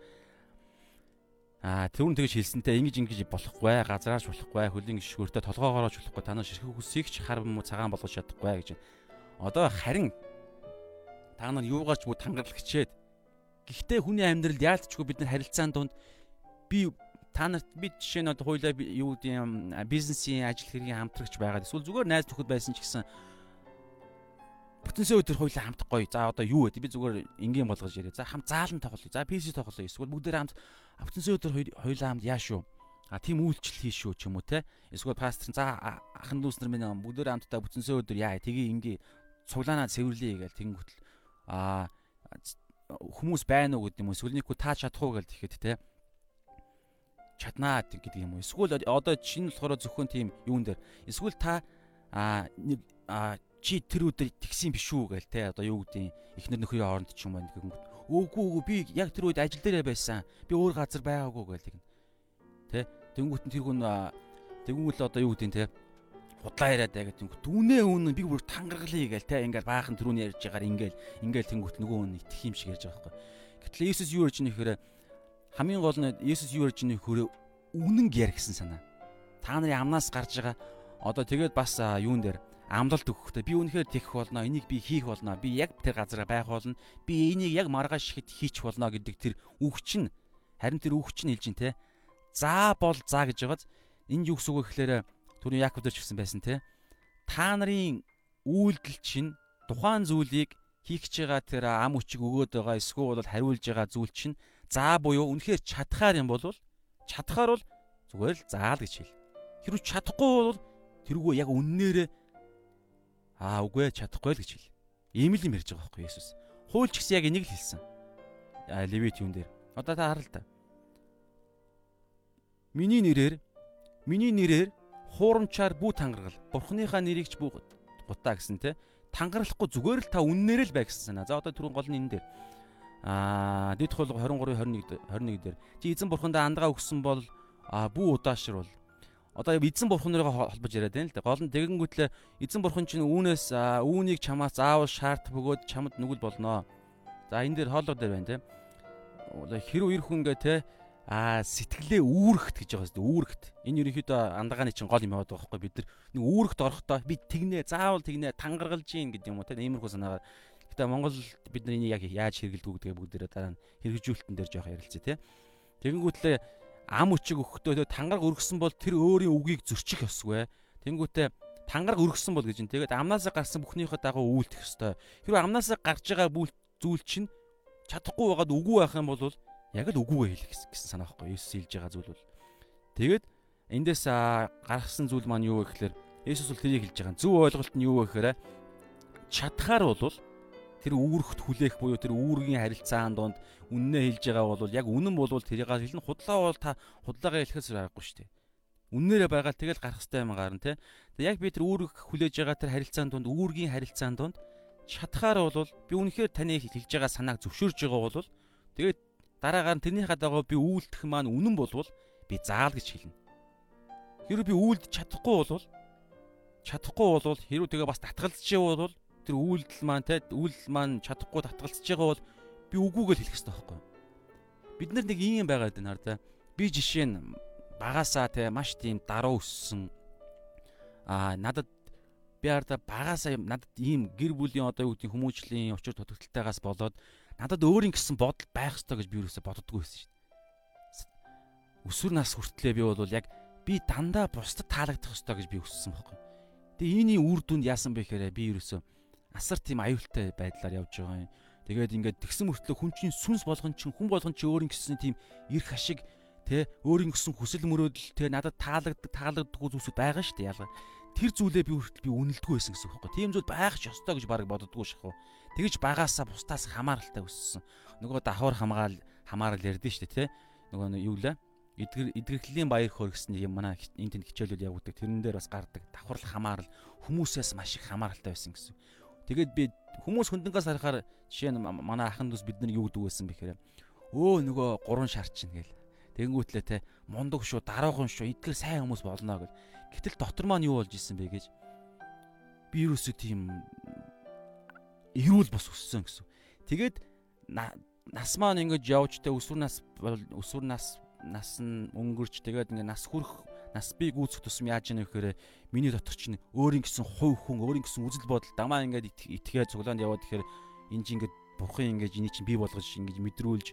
Аа түрүүн тэгж хэлсэнтэй ингэж ингэж болохгүй, газраач болохгүй, хөлийн гიშгүүртээ толгоогоорооч болохгүй, та нар ширхэг хүсийг ч хар юм уу цагаан болгож чадахгүй гэж. Одоо харин та нар юугаарч муу тангарал хичээд гэхдээ хүний амьдралд яалтчгүй бид нар харилцаан донд би та нарт би жишээ нь одоо хоёлаа юу гэдэг юм бизнесийн ажил хэргийн хамтрагч байгаад эсвэл зүгээр найз нөхөд байсан ч гэсэн бүтэнсээ өдөр хоёлаа хамт гоё. За одоо юу вэ? Би зүгээр энгийн болгож яриа. За хамт заалан тоглоё. За PC тоглоё. Эсвэл бүгдээр хамт Автонсын өдөр хоёулаа хамт яа шүү. А тийм үйлчлэл хийш шүү ч юм уу те. Эсвэл пастор за ахын дүүс нар минь бүгдөө хамтдаа бүтэнсэн өдөр яа тгий ингээ цуглаанаа цэвэрлэе гээл тэгэнгүүтэл а хүмүүс байна уу гэдэг юм уу нэггүй та чадах уу гэж тэгэхэд те чаднаа гэдэг юм уу эсвэл одоо чинь болохоор зөвхөн тийм юун дээр эсвэл та а нэг чи тэр өдөр тэгсэн биш үү гээл те одоо юу гэдэг ихнэр нөхрийн хооронд ч юм байна гэнэ Үгүй үгүй би яг тэр үед ажил дээрээ байсан. Би өөр газар байгаагүй гээл тэгнэ. Тэ? Тэнгүүт нь тэр хүн тэгвэл одоо юу гэдэг те худлаа яриад байгаа гэдэг. Дүүнээ үнэн би бүр тангаргалъя гээл те ингээл баахан түрүүний ярьж байгаагаар ингээл ингээл тэнгүүт нөгөө хүн итгэх юм шиг ярьж байгаа байхгүй. Гэтэл Иесус юу ярьж байгаа нөхөр хамгийн гол нь Иесус юу ярьж байгаа нөхөр үнэн гэр гэсэн санаа. Та нарын амнаас гарч байгаа. Одоо тэгээд бас юун дээр амлалт өгөхдөө би үнэхээр тэгэх болно. Энийг би хийх болно. Би яг тэр газараа байх болно. Би энийг яг маргааш ихэд хийчих болно гэдэг тэр үгч нь харин тэр үгч нь хэлж ин те за бол за гэж байгааз энд юу гэсэн үг гэхээр түрүү Яаков дээр ч гэсэн байсан те та нарын үйлдэл чинь тухайн зүйлийг хийх гэж байгаа тэр ам өчиг өгөөд байгаа эсвэл хариулж байгаа зүйл чинь за буюу үнэхээр чадхаар юм бол чадхаар бол зүгээр л заал гэж хэл. Хэрвээ чадахгүй бол тэргүй яг үннээрээ Аа үгүй ээ чадахгүй л гэж хэл. Ийм л юм ярьж байгаа байхгүй Есүс. Хуульч гэсэн яг энийг л хэлсэн. Левит юун дээр. Одоо та хараа л та. Миний нэрээр миний нэрээр хуурамчаар бүү тангаргал. Бурхныхаа нэрийг ч бүү гутаа гэсэн те. Тангарахгүй зүгээр л та үннээр л бай гэсэн санаа. За одоо түрүүн гол нь энэ дээр. Аа дэд хол 23 21 21 дээр. Чи эзэн бурхандаа андгаа өгсөн бол бүү удаашрал одоо эзэн бурхан нарыгаа холбож яриад байна л да. Гол нь тэгэнгүүтлээ эзэн бурхан чинь үүнээс үүнийг чамаас заавал шаард бөгөөд чамд нүгэл болноо. За энэ дээр хоолой дээр байна те. Хэрв ир хүн гээ те а сэтгэлээ үүрэгт гэж байгаа зү үүрэгт. Энэ ерөнхийдөө андагааны чинь гол юм яваад байгаа байхгүй бид нар нэг үүрэгт орохдоо би тэгнэ заавал тэгнэ тангаргалж гин гэдэг юм уу те иймэрхүү санаагаар. Гэтэ Монгол бид нар энийг яг яаж хэрэглэдэг гэдгээ бүгдээрээ дараа нь хэрэгжүүлэлтэн дээр жоох ярилцъя те. Тэгэнгүүтлээ ам өчиг өгөхдөө тангараг өргөсөн бол тэр өөрийн үгийг зөрчих ёсгүй. Тэнгүүтээ тангараг өргөсөн бол гэж юм. Тэгээд амнаасаа гарсан бүхнийхээ дагуу үйлдэх ёстой. Хэрвээ амнаасаа гарч байгаа зүйл чинь чадахгүй байгаад үгүй байх юм бол яг л үгүйгээ хэлэх гэсэн санаа байхгүй. Есүс хэлж байгаа зүйл бол. Тэгээд эндээс гаргасан зүйл маань юу вэ гэхээр Есүс бол тэрийг хэлж байгаа. Зөв ойлголт нь юу вэ гэхээр чадхаар бол тэр үүрэгт хүлээх буюу тэр үүргийн харилцаан донд үннээ хэлж байгаа бол яг үнэн бол тэрийг хэлнэ худлаа бол та худлаагаа хэлэхээс аргагүй шүү дээ. Үннээрээ байгаа л тэгэл гарах хэрэгтэй юм гарна те. Тэгээ яг би тэр үүрэг хүлээж байгаа тэр харилцаан донд үүргийн харилцаан донд чадхаар бол би үнэхээр таны хэлж байгаа санааг зөвшөөрж байгаа бол тэгээд дараагаар нь тэрний хадаагаа би үйлдэх маань үнэн болвол би заал гэж хэлнэ. Хэрвээ би үйлдэж чадахгүй бол чадахгүй бол хэрвээ тэгээ бас татгалзаж явбал тэр үйлдэл маань те үйлдэл маань чадахгүй татгалцж байгаа бол би үгүйгээ л хэлэх хэрэгтэй байхгүй бид нар нэг ийм байгаад байна хар та би жишээ нь багасаа те маш тийм даруу өссөн а надад би хараа багасаа надад ийм гэр бүлийн одоо юу гэдэг хүмүүжлийн учир дутагдaltaйгаас болоод надад өөрийн гэсэн бодол байх ёстой гэж би юусоо боддгоо байсан шүү дээ. Өсвөр нас хүртлээр би бол яг би дандаа бусдад таалагдах ёстой гэж би өссөн байхгүй. Тэгээ ийний үр дүнд яасан бэ гэхээр би юусоо асар тийм аюултай байдлаар явж байгаа юм. Тэгээд ингээд тэгсэн мөртлөө хүн чинь сүнс болгон чинь хүн болгон чинь өөрийн гэсэн тийм эрх ашиг тэ өөрийн гэсэн хүсэл мөрөөдөл тэ надад таалагддаг таалагддаггүй зүйлсүүд байгаа шүү дээ ялгаа. Тэр зүйлээ би хүртэл би үнэлдэггүй байсан гэсэн үг байхгүй. Тийм зүйл байх ч ёстой гэж баг боддгоо шахав. Тэгэж багаасаа бусдаас хамааралтай өссөн. Нөгөө давхар хамгаал хамаарал ярдэн шүү дээ тэ. Нөгөө юу лээ эдгэр эдгэрхлийн баяр хөөр гэсэн юм манай энэ тэнд хичээлүүд явагддаг. Тэрэн дээр бас гардаг. Давхарлах хамаарал хүмүүсээс маш их хамааралтай байсан гэсэн. Тэгээд би хүмүүс хөндөнгөөс харахаар жишээ нь манай ахын дүүс бид нар юу гэдэг байсан бэхээр өө нөгөө гурван шар чинь гээл. Тэнгүүтлээ те мундаг шүү, дараахан шүү, идгэл сайн хүмүүс болно гэл. Гэтэл дотор маань юу болж исэн бэ гэж би юусоо тийм эрүүл бос өссөн гэсэн. Тэгээд нас маань ингэж явжтай өсвөр нас өсвөр нас нас нь өнгөрч тэгээд ингээ нас хүрэх нас би гүйцэх тусам яаж вэ гэхээр миний дотор чинь өөрийн гэсэн хувь хүн өөрийн гэсэн үзэл бодол дамаа ингээд итгээ цуглаанд яваад тэгэхээр энэ чинь ингээд бурхан ингээд энийг чинь бий болгож ингээд мэдрүүлж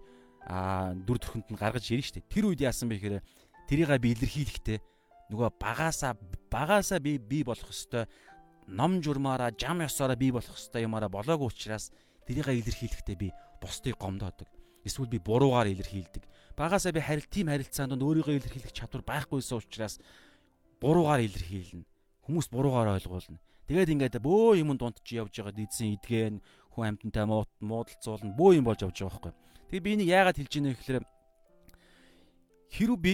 аа дүр төрхөнд нь гаргаж ирнэ штэ. Тэр үед яасан бэ гэхээр тэрийг би илэрхийлэхтэй нөгөө багаасаа багаасаа би бий болох хэвээр ном журмаараа жам ёсоороо бий болох хэвээр юмараа болоогүй учраас тэрийг илэрхийлэхдээ би бусдыг гомдоодог. Эсвэл би буруугаар илэрхийлдэг багасаа би харил тийм харилцаанд өөрийгөө илэрхийлэх чадвар байхгүйсэн учраас буруугаар илэрхийлнэ. Хүмүүс буруугаар ойлгуулна. Тэгээд ингээд бөө юм дунд чи явж байгаа дийдсэн идгэн хүн амьтантай муудалцуулна бөө юм болж явж байгаа байхгүй. Тэгээ би энийг яагаад хэлж ийнэ гэхээр хэрүү би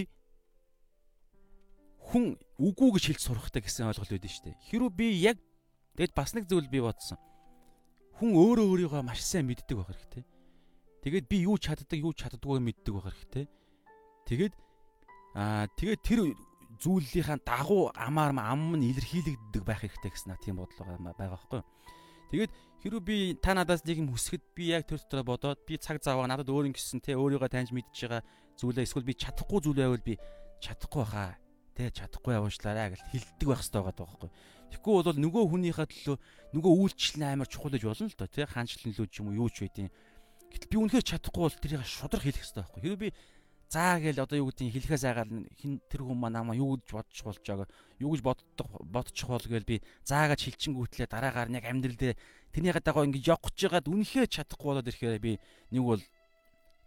хүн үгүй гэж хэлж сурахтай гэсэн ойлголт үүдэн штэ. Хэрүү би яг тэгэд бас нэг зүйл би бодсон. Хүн өөрөө өөрийгөө маш сайн мэддэг байх хэрэгтэй. Тэгээд би юу чаддаг, юу чаддаггүй мэддэг байх хэрэгтэй. Тэгээд аа тэгээд тэр зүйлийнхаа дагуу амаар ам нь илэрхийлэгддэг байх хэрэгтэй гэсэн тийм бодол байгаа байхгүй. Тэгээд хэрвээ би та надаас нэг юм хүсэхэд би яг тэр дотор бодоод би цаг заваа надад өөр юм гисэн те өөрийгөө таньж мэдж байгаа зүйлээ эсвэл би чадахгүй зүйл байвал би чадахгүй хаа те чадахгүй явуулчлаарай гэж хэлдэг байх хэрэгтэй байгаа байхгүй. Тэгэхгүй бол нөгөө хүнийхээ төлөө нөгөө үйлчлэл амар чухал гэж болно л доо те хаанчлан лөө ч юм уу юу ч байдیں۔ Гэтэл би үнэхээр чадахгүй бол тэрийг шудраг хэлэх хэрэгтэй байхгүй. Хэрэв би заа гээл одоо юу гэдгийг хэлэхээс айгаал хин тэр хүн маань намаа юу гэж бодчих болж байгаа юу гэж боддог бодчих бол гээл би заагаж хилчингүүтлээ дараагаар яг амьдрал дээр тэрний гадаагаа ингэж явах гэж байгаад үнэхээр чадахгүй болоод ирэхээр би нэг бол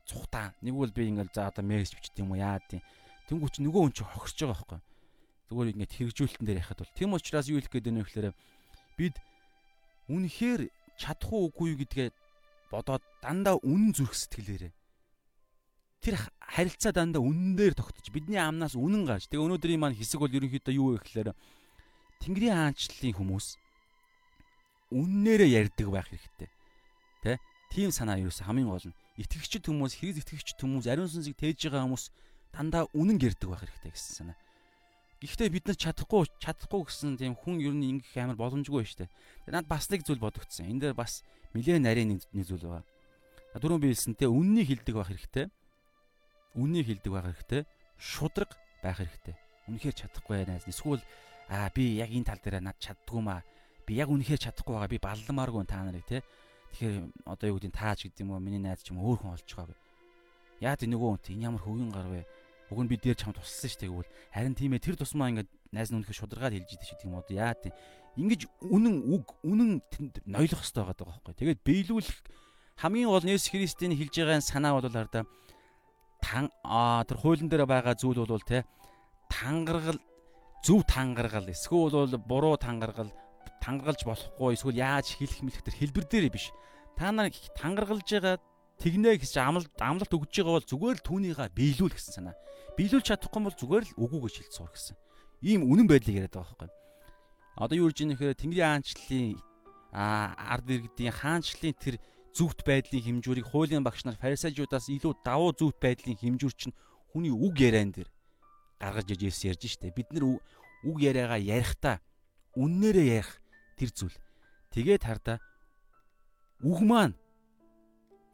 цухтаа нэг бол би ингээл за одоо мессеж бичдэг юм уу яа тийм Тэнгүүч нөгөө хүн чинь хогсож байгаа байхгүй. Зүгээр ингээд хэрэгжүүлэлтэн дээр яхад бол тийм учраас юу хэлэх гээд байна вэ гэхээр бид үнэхээр чадах уугүй гэдгээ бодоод дандаа үнэн зүрх сэтгэлээрээ тэр харилцаа дандаа үнэн дээр тогтож бидний амнаас үнэн гарч. Тэгээ өнөөдрийн маань хэсэг бол ерөнхийдөө юу вэ гэхээр Тэнгэрийн хаанчлалын хүмүүс үннээрээ ярьдаг байх хэрэгтэй. Тэ? Тийм санаа юу хамгийн гол нь. Итгэгчд хүмүүс, Христ итгэгчд хүмүүс, ариун сүнсийг тээж байгаа хүмүүс дандаа үнэн гэрдэг байх хэрэгтэй гэсэн санаа. Гэхдээ бид нар чадахгүй чадахгүй гэсэн тийм хүн ер нь ингэх амар боломжгүй шүү дээ. Тэгээ надад бас нэг зүйл бодогдсон. Энд дээр бас нэлээд нарийн нэг зүйл байгаа. Дөрөв би хэлсэнтэй үннийг хилдэг байх хэрэгтэй. Үннийг хилдэг байх хэрэгтэй. Шудраг байх хэрэгтэй. Үнэхээр чадахгүй найз. Эсвэл аа би яг энэ тал дээр над чаддгүй маа. Би яг үнэхээр чадахгүй байгаа. Би балламааргүй та нарыг те. Тэгэхээр одоо юу гэдэг тааж гэдэг юм уу миний найз ч юм өөр хүн олж байгаа. Яа тий нөгөө үнт энэ ямар хөвгөн гар вэ? Уг нь би дээр чам тусалсан шүү дээ гэвэл харин тийм ээ тэр тусмаа ингээд найз нь үнэхээр шударгаад хэлж идэв шүү тийм үү? Яа тийм. Ингэж үнэн үг үнэн нойлох хэрэгтэй байгаа байхгүй. Тэгээд биелүүлэх хамгийн гол Нэс Христийн хэлж байгаа санаа бол хараа тан тэр хуулийн дээр байгаа зүйл бол те тангаргал зөв тангаргал. Эсвэл бол буруу тангаргал тангаргалж болохгүй. Эсвэл яаж хэлэх мэлэх тэр хэлбэр дээр биш. Та нар тангаргалж байгаа тэгнэ гэж амлалт амлалт өгж байгаа бол зүгээр л түүнийгээ биелүүл гэсэн санаа. Биелүүлж чадахгүй бол зүгээр л үгүй гэж хэлж сур гэсэн. Ийм үнэн байдлыг яриад байгаа байхгүй. Одоо юу гэж нэхэр Тэнгэрийн хаанчлалын ард иргэдийн хаанчлалын тэр зүвт байдлын хэмжүүрийг хуулийн багш нар фарисеучудаас илүү давуу зүвт байдлын хэмжүүр чинь хүний үг яриан дээр гаргаж ижээс ярьж штэ. Бид нар үг яриагаа ярихдаа үннээрээ ярих тэр зүйл. Тэгээд хардаа үг маань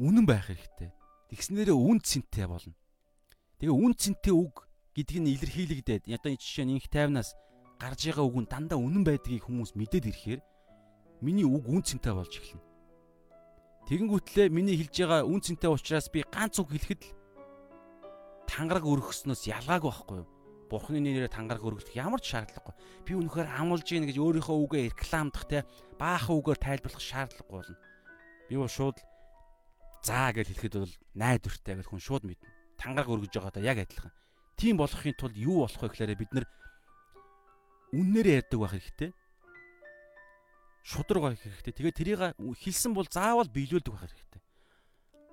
үнэн байх хэрэгтэй. Тэгснээрээ үн цэнтэй болно. Тэгээ үн цэнтэй үг гэдг нь илэрхийлэгдээд одоо энэ жишээ нь инх тайвнаас гарч байгаа үг нь дандаа үнэн байдгийг хүмүүс мэдээд ирэхээр миний үг үн цэнтэй болж эхэлнэ. Тэгэнгүүтлээ миний хэлж байгаа үн цэнтэй учраас би ганц үг хэлэхэд л тангараг өргөснөөс ялгаагүй байхгүй юу? Бурхны нэрээр тангараг өргөх ямар ч шаардлагагүй. Би үнэхээр амлж гин гэж өөрийнхөө үгээ рекламдах те баахан үгээр тайлбарлах шаардлагагүй болно. Би бол шууд заа гэж хэлэхэд бол найдвартай гэж хүн шууд мэднэ. Тангараг өргөж байгаадаа яг адилхан. Тийм болохын тулд юу болох вэ гэхээр бид нар үннээрээ ярьдаг байх хэрэгтэй. Шудраг байх хэрэгтэй. Тэгээд тэрийг хэлсэн бол заавал биелүүлдэг байх хэрэгтэй.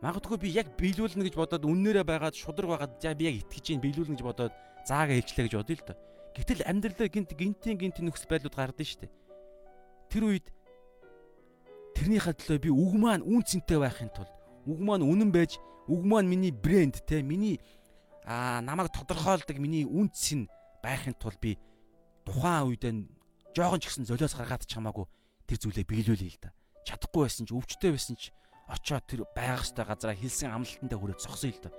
Магадгүй би яг биелүүлнэ гэж бодоод үннээрээ байгаад шудраг байгаад за би яг итгэж ийн биелүүлнэ гэж бодоод заагаа хэлчлээ гэж бодъё л доо. Гэтэл амьдралаа гинт гинтийн гинтийн нөхцөл байдлууд гардаг шүү дээ. Тэр үед тэрнийхээ төлөө би үг маань үн цэнтэй байхын тулд үг маань үнэн байж үг маань миний брэнд те миний аа намайг тодорхойлдог миний үнц нь байхын тулд би тухайн үедээ жоохон ч гэсэн золиос гаргаад чамаагүй тэр зүйлээ биелүүлээ л да. Чадахгүй байсан ч өвчтэй байсан ч очоод тэр байх ёстой газараа хэлсэн амлалтандаа хүрээд зогсоё л да.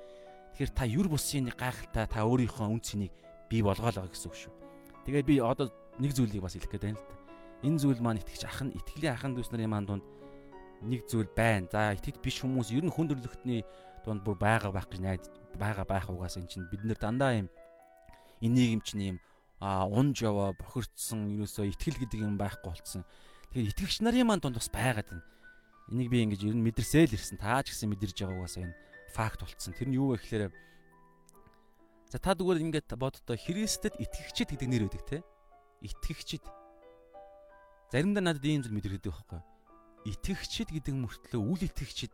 Тэгэхээр та юр бусын гайхалтай та өөрийнхөө үнцнийг бий болгоолаа гэсэн үг шүү. Тэгээд би одоо нэг зүйлийг бас хэлэх гээд байна л да. Энэ зүйл маань итгэж ахын итгэлийн ахын дүүс нарын маань дунд нэг зүйл байна. За итгэж биш хүмүүс ер нь хүндрэлтний дунд бүр байгаа байх гэж найд байгаа байх угаас эн чинь бид нэр дандаа юм энийг юм чинь юм а унж яваа бохирдсан ерөөсөө итгэл гэдэг юм байхгүй болцсон. Тэгэхээр итгэгч нарын маань дунд бас байгаад байна. Энийг би ингэж ер нь мэдэрсээ л ирсэн. Таа ч гэсэн мэдэрж байгаа угаас энэ факт болцсон. Тэр нь юу вэ гэхээр За та зүгээр ингээд боддоо Христэд итгэгчд гэдэг нэр өгдөг те. Итгэгчд. Заримдаа надад ийм зүйл мэдэрдэг байхгүй. итгэгчд гэдэг мөртлөө үл итгэгчд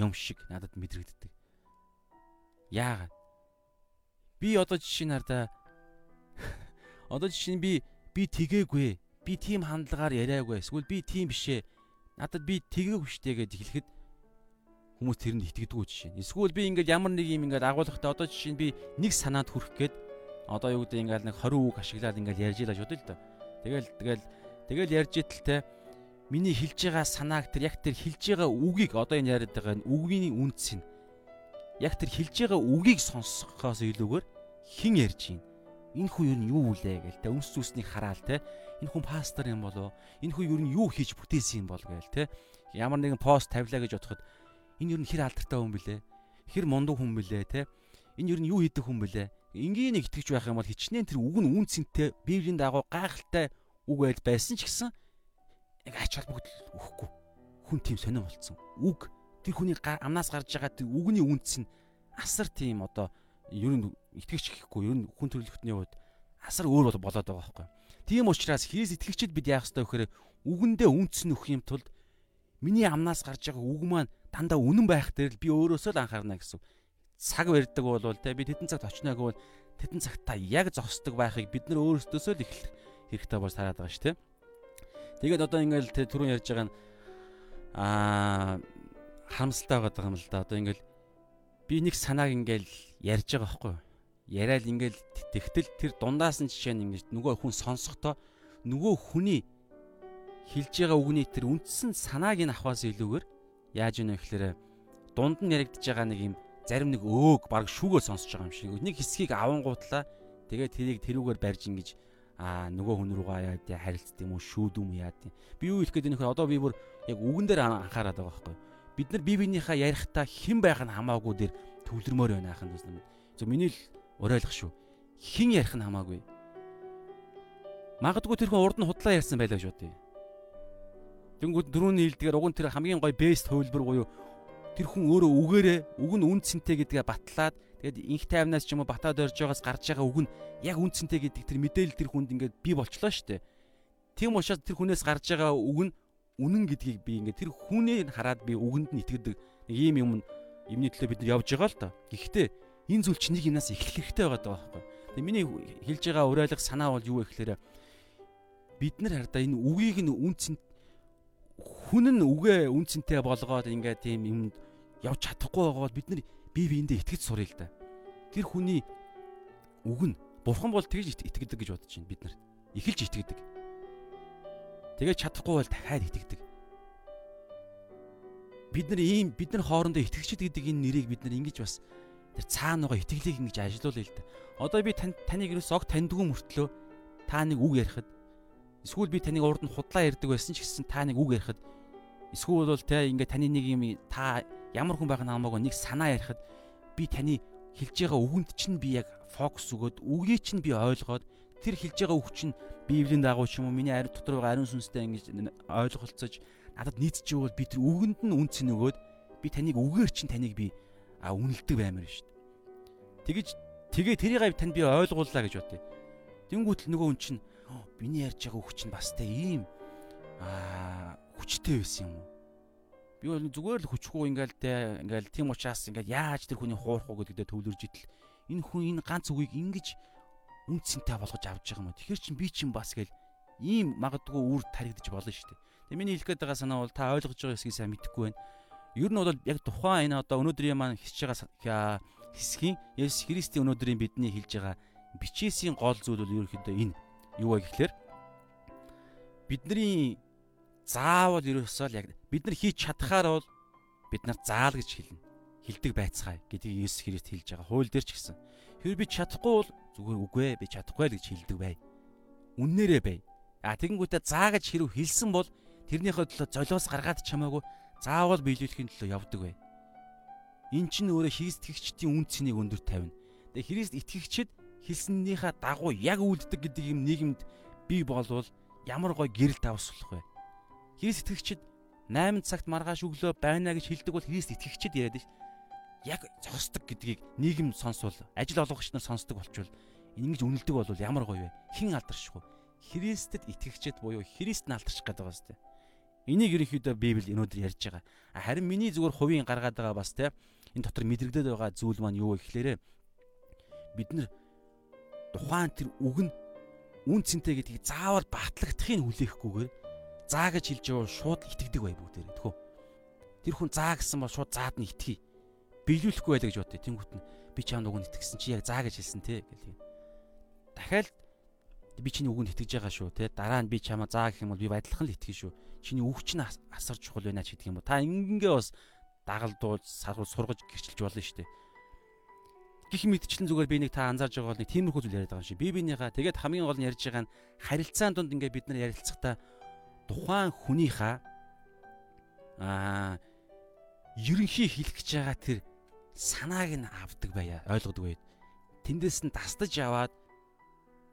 юм шиг надад мэдрэгддэг. Яагаад? Би одоо жишээ нь хардаа [laughs] одоо жишээ нь би би тгээгүй. Би тийм хандлагаар яриаггүй. Эсвэл би тийм бишээ. Надад би тгээгүй штэ гэж хэлэхэд хүмүүс тэрэнд итгэдэггүй жишээ. Эсвэл би ингээд ямар нэг юм ингээд агуулгатай одоо жишээ нь би нэг санаанд хүрэх гээд одоо юу гэдэг ингээд нэг 20 үг ашиглаад ингээд ярьж илаа шууд л доо. Тэгэл тэгэл тэгэл ярьж идэлтэй миний хэлж байгаа санааг тэр яг тэр хэлж байгаа үгийг одоо энэ яриад байгаа үгийн үнц нь яг тэр хэлж байгаа үгийг сонсохоос илүүгээр хэн ярьж байна? Энэ хүн юу нь юу үлээ гээл те? Өмс зүснийг хараал те? Энэ хүн пастор юм болов энэ хүн юу нь юу хийж бүтээсэн юм бол гээл те? Ямар нэгэн пост тавилаа гэж бодоход энэ юу нь хэр алдартай хүн блэ хэр мундаг хүн блэ те? Энэ юу нь юу хийдэг хүн блэ энгийн нэг итгэж байх юм бол хичнээн тэр үг нь үнцэнтэй библийн дагуу гайхалтай үг байл байсан ч гэсэн яг ач холбогдол өгөхгүй. Хүн тийм сонирн болцсон. Үг. Тэр хүний амнаас гарч байгаа тэр үгний үнц нь асар тийм одоо ер нь итгэгч гэхгүй. Ер нь хүн төрөлхтний хувьд асар өөр болоод байгаа байхгүй. Тийм учраас хийс итгэгчд бид яах ёстой вэхээр үгэндээ үнц нь өгөх юм тулд миний амнаас гарч байгаа үг маань дандаа үнэн байх дээр л би өөрөөсөө л анхаарна гэсэн цаг барьдаг бол те би тедэн цагт очноогүй бол тедэн цагт та яг зогсдог байхыг бид нар өөрсдөөсөө л эхлэх хэрэгтэй бол сараад байгаа шүү те. Тэгээд одоо ингээл тэ түрүүн ярьж байгаа нь аа харамсалтай байгаа юм л да. Одоо ингээл би нэг санааг ингээл ярьж байгаа байхгүй юу? Яриад ингээл тэгтэл тэр дундаас нь жишээ нь ингэж нөгөө хүн сонсохдоо нөгөө хүний хэлж байгаа үгний тэр үндсэн санааг нь авахаас илүүгээр яаж ийнө гэхээр дунд нь яригдж байгаа нэг юм зарим нэг өөг баг шүүгөө сонсож байгаа юм шиг. Нэг хэсгийг авангуутлаа тэгээд тэрийг тэрүүгээр барьж ингэж аа нөгөө хүн рүүгээ яа тий харилцт юм уу шүүд юм яа тий. Би юу хэлэх гээд нөхөр одоо би бүр яг үгэн дээр анхаарат байгаа байхгүй. Бид нар бие биенийхээ ярихдаа хэн байх нь хамаагүй дээр төвлөрмөр байна ахын гэсэн. Зөв миний л уриалах шүү. Хэн ярих нь хамаагүй. Магадгүй тэр хүн урд нь худлаа ярьсан байлаа шүү тий. Тэнгүүд дөрөвний хилдгээр уг нь тэр хамгийн гоё бест хөвлбөр буюу тэр хүн өөрөө үгээрээ үг нь үн цэнтэй гэдгээ батлаад тэгээд инх тайвнаас ч юм уу батаад орж байгаас гарч байгаа үг нь яг үн цэнтэй гэдэг тэр мэдээлэл тэр хүнд ингээд бий болчлоо шүү дээ. Тийм учраас тэр хүнээс гарч байгаа үг нь үнэн гэдгийг би ингээд тэр хүнийг хараад би үгэнд нь итгэдэг нэг ийм юм юмний төлөө бид явж байгаа л да. Гэхдээ энэ зүйл чинь нэг юмнаас эхлэх хэрэгтэй байгаа даа байхгүй. Тэгээ миний хэлж байгаа уриалга санаа бол юу вэ гэхээр бид нар хардаа энэ үгийг нь үн цэнт хүн нь үгээ үнцэнтэй болгоод ингээд тийм юм явж чадахгүй байгаа бол бид нар бие биендээ итгэж сурыг л да. Тэр хүний үг нь бурхан бол тэгж итгэдэг гэж бодож байна бид нар. Эхэлж итгэдэг. Тэгээд чадахгүй бол дахиад итгэдэг. Бид нар ийм бид нар хоорондоо итгэгчд гэдэг энэ нэрийг бид нар ингэж бас тэр цаана байгаа итгэлийг ингэж ажилуулъя л да. Одоо би тань таныг ерөөсог таньдгүй мөртлөө та нэг үг ярихад Эсвэл би таныг урд нь худлаа ярьдаг байсан ч гэсэн та нэг үг ярихад эсвэл бол те ингээ таны нэг юм та ямар хүн байх нь хамаагүй нэг санаа ярихад би таны хэлж байгаа үгэнд чинь би яг фокус өгөөд үгийг чинь би ойлгоод тэр хэлж байгаа үг чинь библийн дагуу ч юм уу миний ари дотор байгаа ариун сүнстэй ингэж ойлголцож надад нийцчихвэл би тэр үгэнд нь үнц нөгөөд би таныг үгээр чинь таныг би үнэлдэг баймаар шүү дээ. Тэгэж тэгээ тэрийг танд би ойлгууллаа гэж бодъё. Тэнгүүтэл нөгөө хүн чинь биний ярьж байгаа үг чинь бас тэ ийм аа хүчтэй байсан юм уу? Би бол зүгээр л хүчгүй ингээл тэ ингээл тийм учраас ингээл яаж тэр хүний хуурах уу гэдэгтээ төвлөрж идэл энэ хүн энэ ганц үгийг ингэж үнцэнтэй болгож авч байгаа юм. Тэгэхэр чин би чин бас гээл ийм магадгүй үр таригдж болно шүү дээ. Тэгээ миний хэлэх гээд байгаа санаа бол та ойлгож байгаа хэсгийг сайн мэдэхгүй байна. Ер нь бол яг тухайн энэ одоо өнөөдрийн маань хийж байгаа хэсгийн Есүс Христийн өнөөдрийн бидний хэлж байгаа бичээсийн гол зүйл бол ерөөхдөө энэ юу вэ гэхлээр бидний заавал ерөөсөө яг бид нар хийж чадхаар бол бид нар заал гэж хэлнэ. Хилдэг байцгаая гэдгийг Есүс Христ хэлж байгаа. Хууль дээр ч гэсэн. Хэрвээ би чадахгүй бол зүгээр үгүй ээ би чадахгүй л гэж хэлдэг бай. Үннээрээ бай. А тэгэнгүүтээ заа гэж хэрв хэлсэн бол тэрнийхээ төлөө золиос гаргаад чамаагүй заавал биелүүлэхийн төлөө явдаг бай. Эн чинь өөрөө Христ итгэгчдийн үн цэнийг өндөр тавина. Тэгээ Христ итгэгчд хэлснийхаа дагуу яг үлддэг гэдэг юм нийгэмд бий болвол ямар гой гэрэл тавсуулах вэ? Христ итгэгчид 8 цагт маргааш өглөө байна гэж хэлдэг бол Христ итгэгчид яриад ш. Яг зогсдог гэдгийг нийгэм сонсвол ажил олгогч нар сонсдог болчвол ингэж үнэлдэг бол ямар гоё вэ? Хэн алдарших вэ? Христэд итгэгчид буюу Христ нь алдарших гэдэг байгаа сте. Энийг ерөнхийдөө Библи өнөөдөр ярьж байгаа. Харин миний зүгээр хувийн гаргаад байгаа бас те энэ дотор мэдрэгдээд байгаа зүйл маань юу вэ гэхлээрэ бид нар тухайн тэр үг нь үн цэнтэй гэдгийг заавал батлагдахыг хүлээхгүйгээр заа гэж хэлж яваа шууд итгэдэг бай бүгдээрээ тэхүү. Тэр хүн заа гэсэн бол шууд заад нь итгэе. Биелүүлэхгүй байлаа гэж бодъё. Тэнгүүт нь би чамд үгэнд итгэсэн чи яг заа гэж хэлсэн те гэх юм. Дахиад би чиний үгэнд итгэж байгаа шүү те. Дараа нь би чамаа заа гэх юм бол би байдлахын л итгэн шүү. Чиний үг чинь асар чухал байна ч гэдэг юм уу. Та ингээ бас дагалдуулж саргуул сургаж гэрчилж болно шүү дээ. Гэх мэтчлэн зүгээр би нэг та анзаарж байгаа бол нэг тиймэрхүү зүйл яриад байгаа юм шиг. Би бинийхээ тэгээд хамгийн гол нь ярьж байгаа нь харилцаан донд ингээ бид нар ярилцахдаа тухайн хүнийхээ аа ерөнхий хэлэх гэж байгаа тэр санааг нь авдаг байя ойлгодог байд. Тэндээс нь тастаж аваад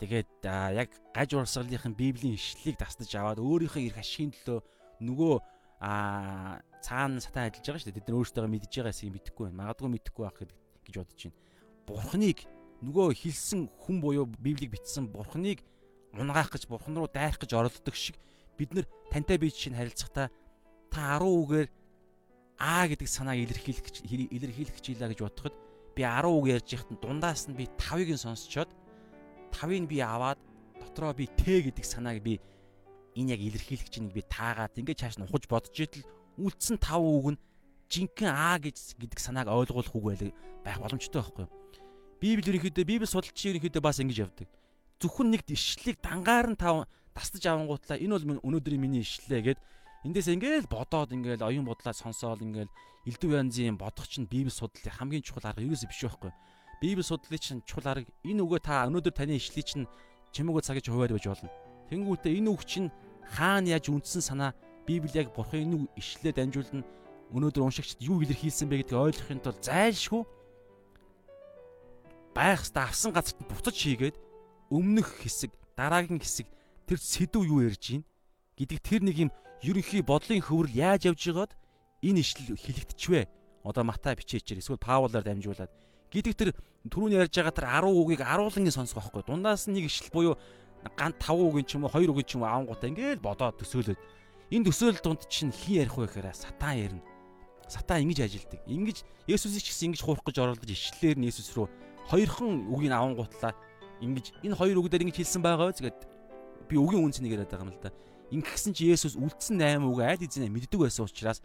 тэгээд яг гаж урсгалынхын библийн ишлэлийг тастаж аваад өөрийнхөө эрх ашигын төлөө нөгөө а цаана сатан ажиллаж байгаа шүү дээ. Бид нар өөрсдөө мэдж байгаа хэсгийг мэдэхгүй байна. Магадгүй мэдэхгүй байх гэж бодож байна. Бурхныг нөгөө хэлсэн хүн буюу Библийг бичсэн Бурхныг унгаах гэж Бурхан руу дайрах гэж оролддог шиг бид нар тантай бие чинь харилцахдаа та 10 үгээр А гэдэг санааг илэрхийлэх илэрхийлэх илаа гэж бодоход би 10 үг ярьж яхад дундаас нь би 5-ыг нь сонсчоод 5-ыг би аваад дотроо би Т гэдэг санааг би энэ яг илэрхийлэх чинь би таагаад ингээд чааш нь ухаж бодож итэл үлдсэн 5 үг нь жинхэнэ А гэж гэдэг санааг ойлгуулах үг байх боломжтой байхгүй юу? Библи ерөнхийдөө Библи судалчид ерөнхийдөө бас ингэж явдаг. Зөвхөн нэг ишлэлийг дангаар нь тав тастаж авангуутлаа. Энэ бол өнөөдрийн миний ишлэлээ гэд эндээс ингээл бодоод ингээл оюун бодлоо сонсоол ингээл элдв янзын бодох чинь библи судлалын хамгийн чухал арга. Юус биш байхгүй. Библи судлалын чинь чухал арга. Энэ үгээ та өнөөдөр таны ишлэлийг чинь чимээгүй цагиж хуваад байж болно. Тэнгүүтээ энэ үг чинь хаана яаж үндсэн санаа библи яг бурхан энэ ишлэлээр дамжуулна? Өнөөдөр уншигчд юу илэрхийлсэн бэ гэдгийг ойлгохын тулд зайлшгүй. Байх хэвээр авсан газарт буцаж хийгээд өмнөх хэсэг дараагийн хэсэг тэр сэдв юу ярьж гин гэдэг тэр нэг юм ерөнхий бодлын хөврөл яаж явж байгаад энэ ишлэл хэлэгдчихвэ. Одоо Матай бичээчээр эсвэл Паулаар дамжуулаад гэдэг тэр түрүүний ярьж байгаа тэр 10 үгийг аруулангийн сонсох байхгүй. Дундаас нэг ишлэл буюу ганц 5 үгийн ч юм уу 2 үгийн ч юм уу авангуудаа ингээд бодоод төсөөлөд энэ төсөөлөл дунд чинь хин ярих вэ гэхээр сатан ярина. Сатан ингэж ажилдаг. Ингэж Есүсийг ч гэсэн ингэж хуурах гэж оролдож ишлэлээр нь Есүс рүү хоёрхан үгийг авангуутлаа. Ингэж энэ хоёр үг дээр ингэж хэлсэн байгаа згээд би үгийн үн цэнийг яриад байгаа юм л да. Ингэсэн чи Есүс үлдсэн 8 үг аль эзэнэ мэддэг байсан учраас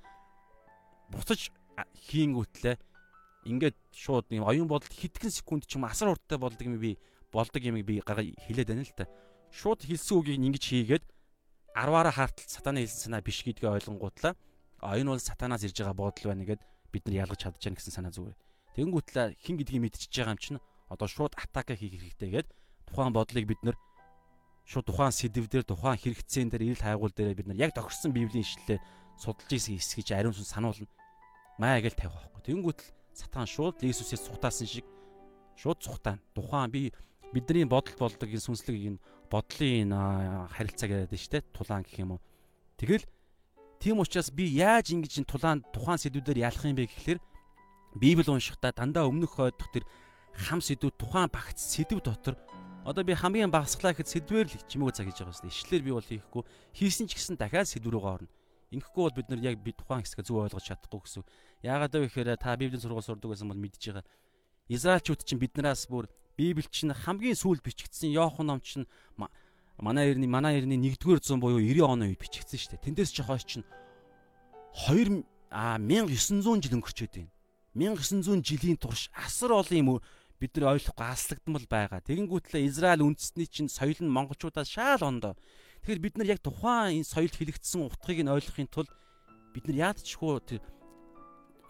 буцаж хийнгүүтлээ ингээд шууд юм оюун бодолд хэдхэн секунд ч юм асар урттай болдог юм би болдог юм би хэлээд байна л та. Шууд хэлсэн үгийг ингэж хийгээд 10-аараа хаартал сатаны хэлсэн санаа биш гэдгээ ойлгонгуутлаа. А энэ бол сатанаас ирж байгаа бодол байна гэд бид нар ялгаж чадчихна гэсэн санаа зүгээр. Тэнгүүтлээ хин гэдгийг мэдчихэж байгаа юм чинь одоо шууд атака хийх хэрэгтэй гэд тухайн бодлыг бид нар шууд тухайн сэдв дээр тухайн хэрэгцээн дээр ирэл хайгуул дээр бид нар яг тохирсон библийн ишлэлээ судалж исэн хэсгийч ариун сүн сануулна. Маа гэж тавих байхгүй. Тэнгүүтэл сатан шууд Иесусээс цухтаасан шиг шууд цухтаана. Тухайн би бидний бодол болдог энэ сүнслэг энэ бодлын энэ харилцааг яриад штэ тулаан гэх юм уу. Тэгэл тийм учраас би яаж ингэж энэ тулаан тухайн сэдвүүдээр ялах юм бэ гэхлээр Библи уншихдаа дандаа өмнөх хойдох тэр хам сэдвүүд тухайн багц сэдв дотор Одоо би хамгийн багасглаа гэхэд сэдвэр л чимээгөө цаг хийж байгаа юм. Ишлэлээр би бол хийхгүй. Хийсэн ч гэсэн дахиад сэдв рүү орно. Ингэхгүй бол бид нар яг би тухайн хэсгээ зөв ойлгож чадахгүй гэсэн. Яагаад вэ гэхээр та Библийн сургууль сурдаг гэсэн бол мэдж байгаа. Израильчууд чинь биднээс бүр Библи чинь хамгийн сүүл бичигдсэн Иохан ном чинь манай эртний манай эртний 1-р зуун буюу 90 оны үед бичигдсэн шүү дээ. Тэндээс чи хойш чинь 2 а 1900 жил өнгөрчөөд байна. 1900 жилийн турш асар олон юм бид нар ойлгохгүй аслагдмал байгаа. Тэгэнгүүтлээ Израиль үндэстний чинь соёл нь монголчуудаас шаал ондоо. Тэгэхээр бид нар яг тухайн энэ соёлд хэлэгдсэн утгыг нь ойлгохын тулд бид нар яадчгүй тэр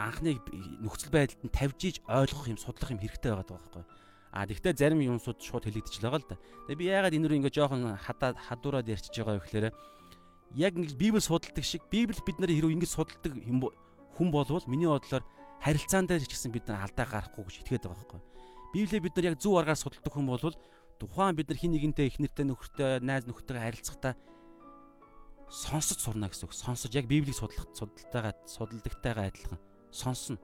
анхны нөхцөл байдалд нь тавьж иж ойлгох юм судлах юм хэрэгтэй байгаа байхгүй. А тэгвэл зарим юмсууд шууд хэлэгдэж байгаа л да. Тэгээ би яагаад энэ рүү ингээ жоохон хадаад хадуураад ярьчихж байгаа вэ гэхээр яг ингэ Библи судалдаг шиг Библи бид нарыг хэрэг ингэ судалдаг хүн болвол миний бодлоор харилцаан дээр ч гэсэн бид нар алдаа гарахгүй гэж итгээд байгаа байхгүй. Библийг бид нар яг зөв аргаар судалдаг хүн бол тухайн бид нар хин нэгэнтэй их нэртэй нөхөртэй найз нөхдөйгээ харилцахдаа сонсож сурна гэсэн үг. Сонсож яг Библийг судлах судалтайгаа судалдагтайгаа адилхан сонсно.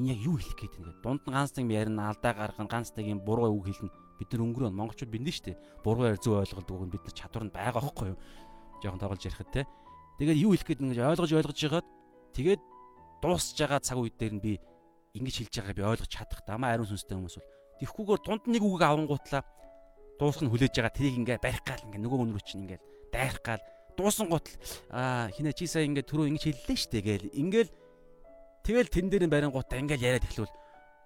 Энэ яг юу хэлэх гээд ингээд дунд нь ганц нэг ярина алдаа гаргана ганц нэг юм буруу үг хэлнэ. Бид нар өнгөрөө монголчууд бинэ штэ. Буруу яар зөв ойлголдог үг нь бид нар чадвар нь байгаа хөөхгүй юу? Жохон тоглож ярихад те. Тэгээд юу хэлэх гээд ингэж ойлгож ойлгож байгаад тэгээд дуусж байгаа цаг үед дээр нь би ингэж хэлж байгааг би ойлгож чадах дамаа ариун сүнстэй хүмүүс бол тэгхгүйгээр дунд нэг үгийг авангуутлаа дуусах нь хүлээж байгаа. Тэрийг ингээ барих гал ингээ нөгөө өнрөө чинь ингээ дайрах гал. Дуусан гутал аа хинэ чи сая ингээ түрүү ингэж хэллээ штэ гээл. Ингээл тэгэл тэн дээр барин гутаа ингээл яриад эхлүүл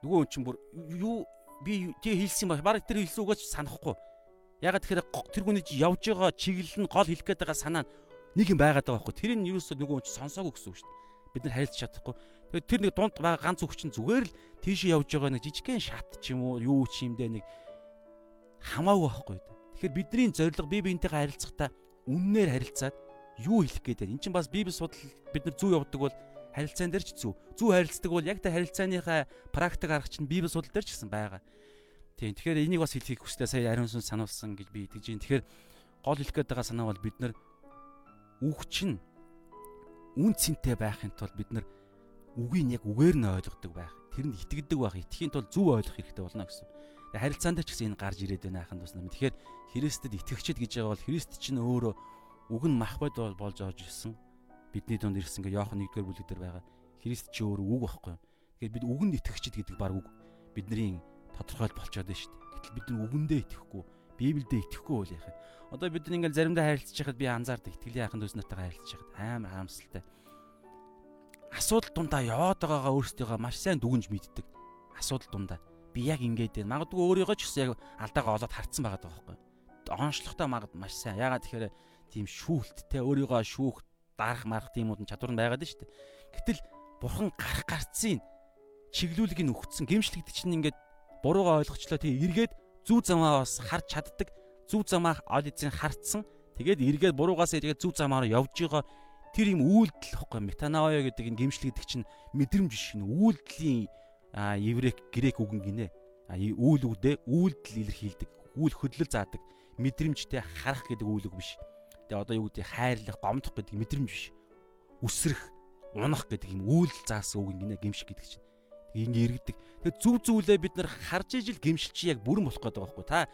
нөгөө хүн чинь бүр юу би тий хэлсэн ба баг тэр хэлсэн үгөөч санахгүй. Ягаад тэгэхээр тэр хүний явж байгаа чиглэл нь гол хэлэх гээд байгаа санаа нэг юм байгаад байгаа байхгүй. Тэр нь юу өсө нөгөө хүн чинь сонсоогүй гэсэн үг дээ бид нар харилцаж чадахгүй тэгээд тэр нэг дунд байгаа ганц үг чинь зүгээр л тийшээ явж байгаа нэг жижигхэн шат ч юм уу юу ч юм дээ нэг хамаагүй байхгүй тэгэхээр бидний зорилго бие биентэйгээ харилцахдаа үннээр харилцаад юу хэлэх гээд байна эн чинь бас библи судал бид нар зүү явдаг бол харилцаан дээр ч зүү. Зүү харилцдаг бол яг та харилцааныхаа практик арга чинь библи судал дээр ч гэсэн байгаа. Тийм. Тэгэхээр энийг бас хэлхийг хүслээ сая ариун сүнс сануулсан гэж би итгэж байна. Тэгэхээр гол хэлэх гээд байгаа санаа бол бид нар үг чинь үн цэнтэй байхын тулд бид нар үгийг яг үгээр нь ойлгодог байх. Тэрэнд итгэдэг байх. Итгэхийн тулд зөв ойлгох хэрэгтэй болно гэсэн. Харилцаанд ч гэсэн энэ гарч ирээд байна ахын туснаа. Тэгэхээр Христэд итгэгчд гэж байгаа бол Христ чинь өөрөө үг нь мах бод болж оож ирсэн бидний дунд ирсэн ингээ Иохан 1-р бүлэг дээр байгаа Христ чи өөрөө үг байхгүй. Тэгэхээр бид үгэнд итгэгчд гэдэг баг үг бидний тодорхойл болчиход байна шүү дээ. Гэтэл бид нар үгэндээ итгэхгүй, Библиэд итгэхгүй яах вэ? Одоо бид нар ингээл заримдаа харилцаж байхад би анзаардаг итгэлийн ахын дүүс нартайгаа харилцаж байхад амар харамсалтай. Асуудал дундаа яваад байгаагаа өөрсдийгөө маш сайн дүгнж мэддэг. Асуудал дундаа би яг ингээд байна. Магадгүй өөрийгөө ч гэсэн яг алдаагаа олоод харцсан байгаа байхгүй. Онцлогтой магад маш сайн. Ягаад тэгэхээр тийм шүүхттэй өөрийгөө шүүх дарах марах тиймүүд нь чадвар нь байгаад нь шүү дээ. Гэтэл бурхан гарах гарцын чиглүүлгийг нь өгцөн гимшлэгдэж чинь ингээд буруугаа ойлгочлоо тий эргээд зүү замаа бас харж чаддаг зүү замаа ол эзэн харцсан тэгээд эргээд буруугаас эргээд зүү замаараа явж байгаа тэр юм үйлдэл واخхой метаноя гэдэг энэ гимшил гэдэг чинь мэдрэмж биш энэ үйлдэлийн еврейк грек үгэн гинэ. Үйл үгдээ үйлдэл илэрхийлдэг үйл хөдлөл заадаг мэдрэмжтэй харах гэдэг үйл үг биш. Тэгээ одоо юу гэдэг хайрлах гомдох гэдэг мэдрэмж биш. Үсрэх унах гэдэг юм үйл заасан үг гинэ гимшиг гэдэг чинь. Ингэ иргэдэг. Тэгээ зүв зүйлээ бид нар харж ижил гимшилч яг бүрэн болох гэдэг байхгүй та.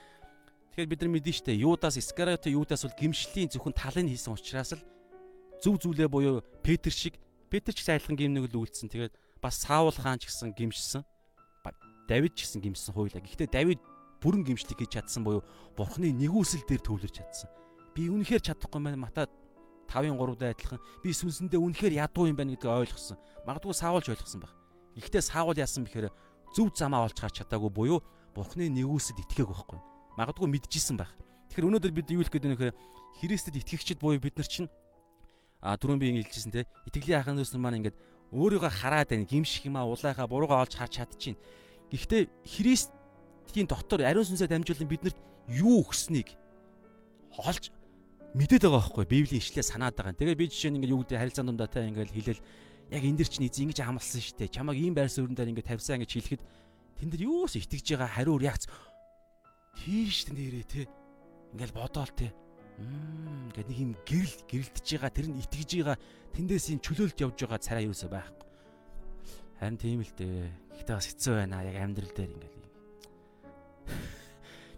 Тэгэхээр бид нар мэдэн штэ юудаас искариот юудаас бол гимшлийн зөвхөн талын хийсэн учраас л зүв зүйлээ буюу Петр шиг Петр ч сайлхан гимнэг л үйлдсэн. Тэгээд бас Саул хаан ч гэсэн гимшсэн. Давид ч гэсэн гимшсэн хуйлаа. Гэхдээ Давид бүрэн гимшлийг хийж чадсан буюу Бурхны нэгүсэл дээр төвлөрч чадсан би үнэхээр чадахгүй байна Мата 5-ын 3-д адилхан би сүнсэндээ үнэхээр ядуу юм байна гэдгийг ойлгосон. Магадгүй саавуулж ойлгосон баг. Гэхдээ саавал яасан бэхээр зөв замаа олж гарч чадаагүй буюу Бурхны нэгүсэд итгээгүй байхгүй. Магадгүй мэдчихсэн байх. Тэгэхээр өнөөдөр бид юу хэлэх гээд байна гэхээр Христэд итгэгчд буюу бид нар чинь а түрүүн би хэлжсэн те итгэлийн ахын дүүс нар маань ингээд өөрийгөө хараад байна гимших юм а улайхаа буруугаа олж харж чадчихээн. Гэхдээ Христийн дотор ариун сүнсээр дамжуулан биднэрт юу өгснгийг олж мэдээд байгаа байхгүй библийн ишлээ санаад байгаа. Тэгээ би жишээ нь ингээд юу гэдэг харилцаан дундаа та ингээд хэлээл яг энэ дэр чинь эзэн ингэж амлсан шүү дээ. Чамайг ийм байр суурин дээр ингээд тавьсан гэж хэлэхэд тэн дээр юус итгэж байгаа хариу реакц тийш тэн дээрээ те ингээд бодоол те ингээд нэг юм гэрэл гэрэлтэж байгаа тэр нь итгэж байгаа тэндээс юм чөлөөлт явж байгаа царай юусаа байхгүй. Харин тийм л дээ. Гэхдээ бас хэцүү байна яг амьдрал дээр ингээд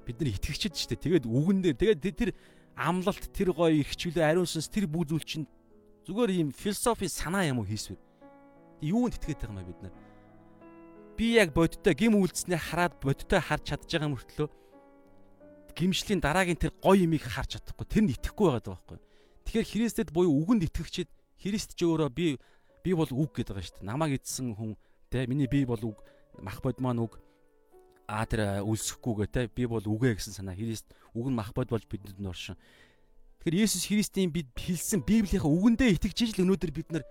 бид нар итгэгчд шүү дээ. Тэгээд үгэн дээр тэгээд тэр амлалт тэр гоё ихчлээ ариун сүнс тэр бүх зүйл чинь зүгээр ийм философи санаа юм уу хийсвэр. Юунд итгээд байгаа юм бид нар? Би яг бодтой гим үйлдснээ хараад бодтой харж чадж байгаа мөртлөө гимшлийн дараагийн тэр гоё юмыг харж чадахгүй тэр нь итгэхгүй байгаа байхгүй. Тэгэхээр Христэд буюу үгэнд итгэгчид Христ ч өөрөө би би бол үг гэдэг байгаа шүү дээ. Намайг эдсэн хүн те миний би бол үг мах бод маань үг а тэр үлсэхгүйгээ те би бол үгээ гэсэн санаа Христ үг нь мах бод болж бидэнд оршин. Тэгэхээр Есүс Христийн бид хэлсэн Библийнхаа үгэндээ итгэж ижил өнөөдөр бид нар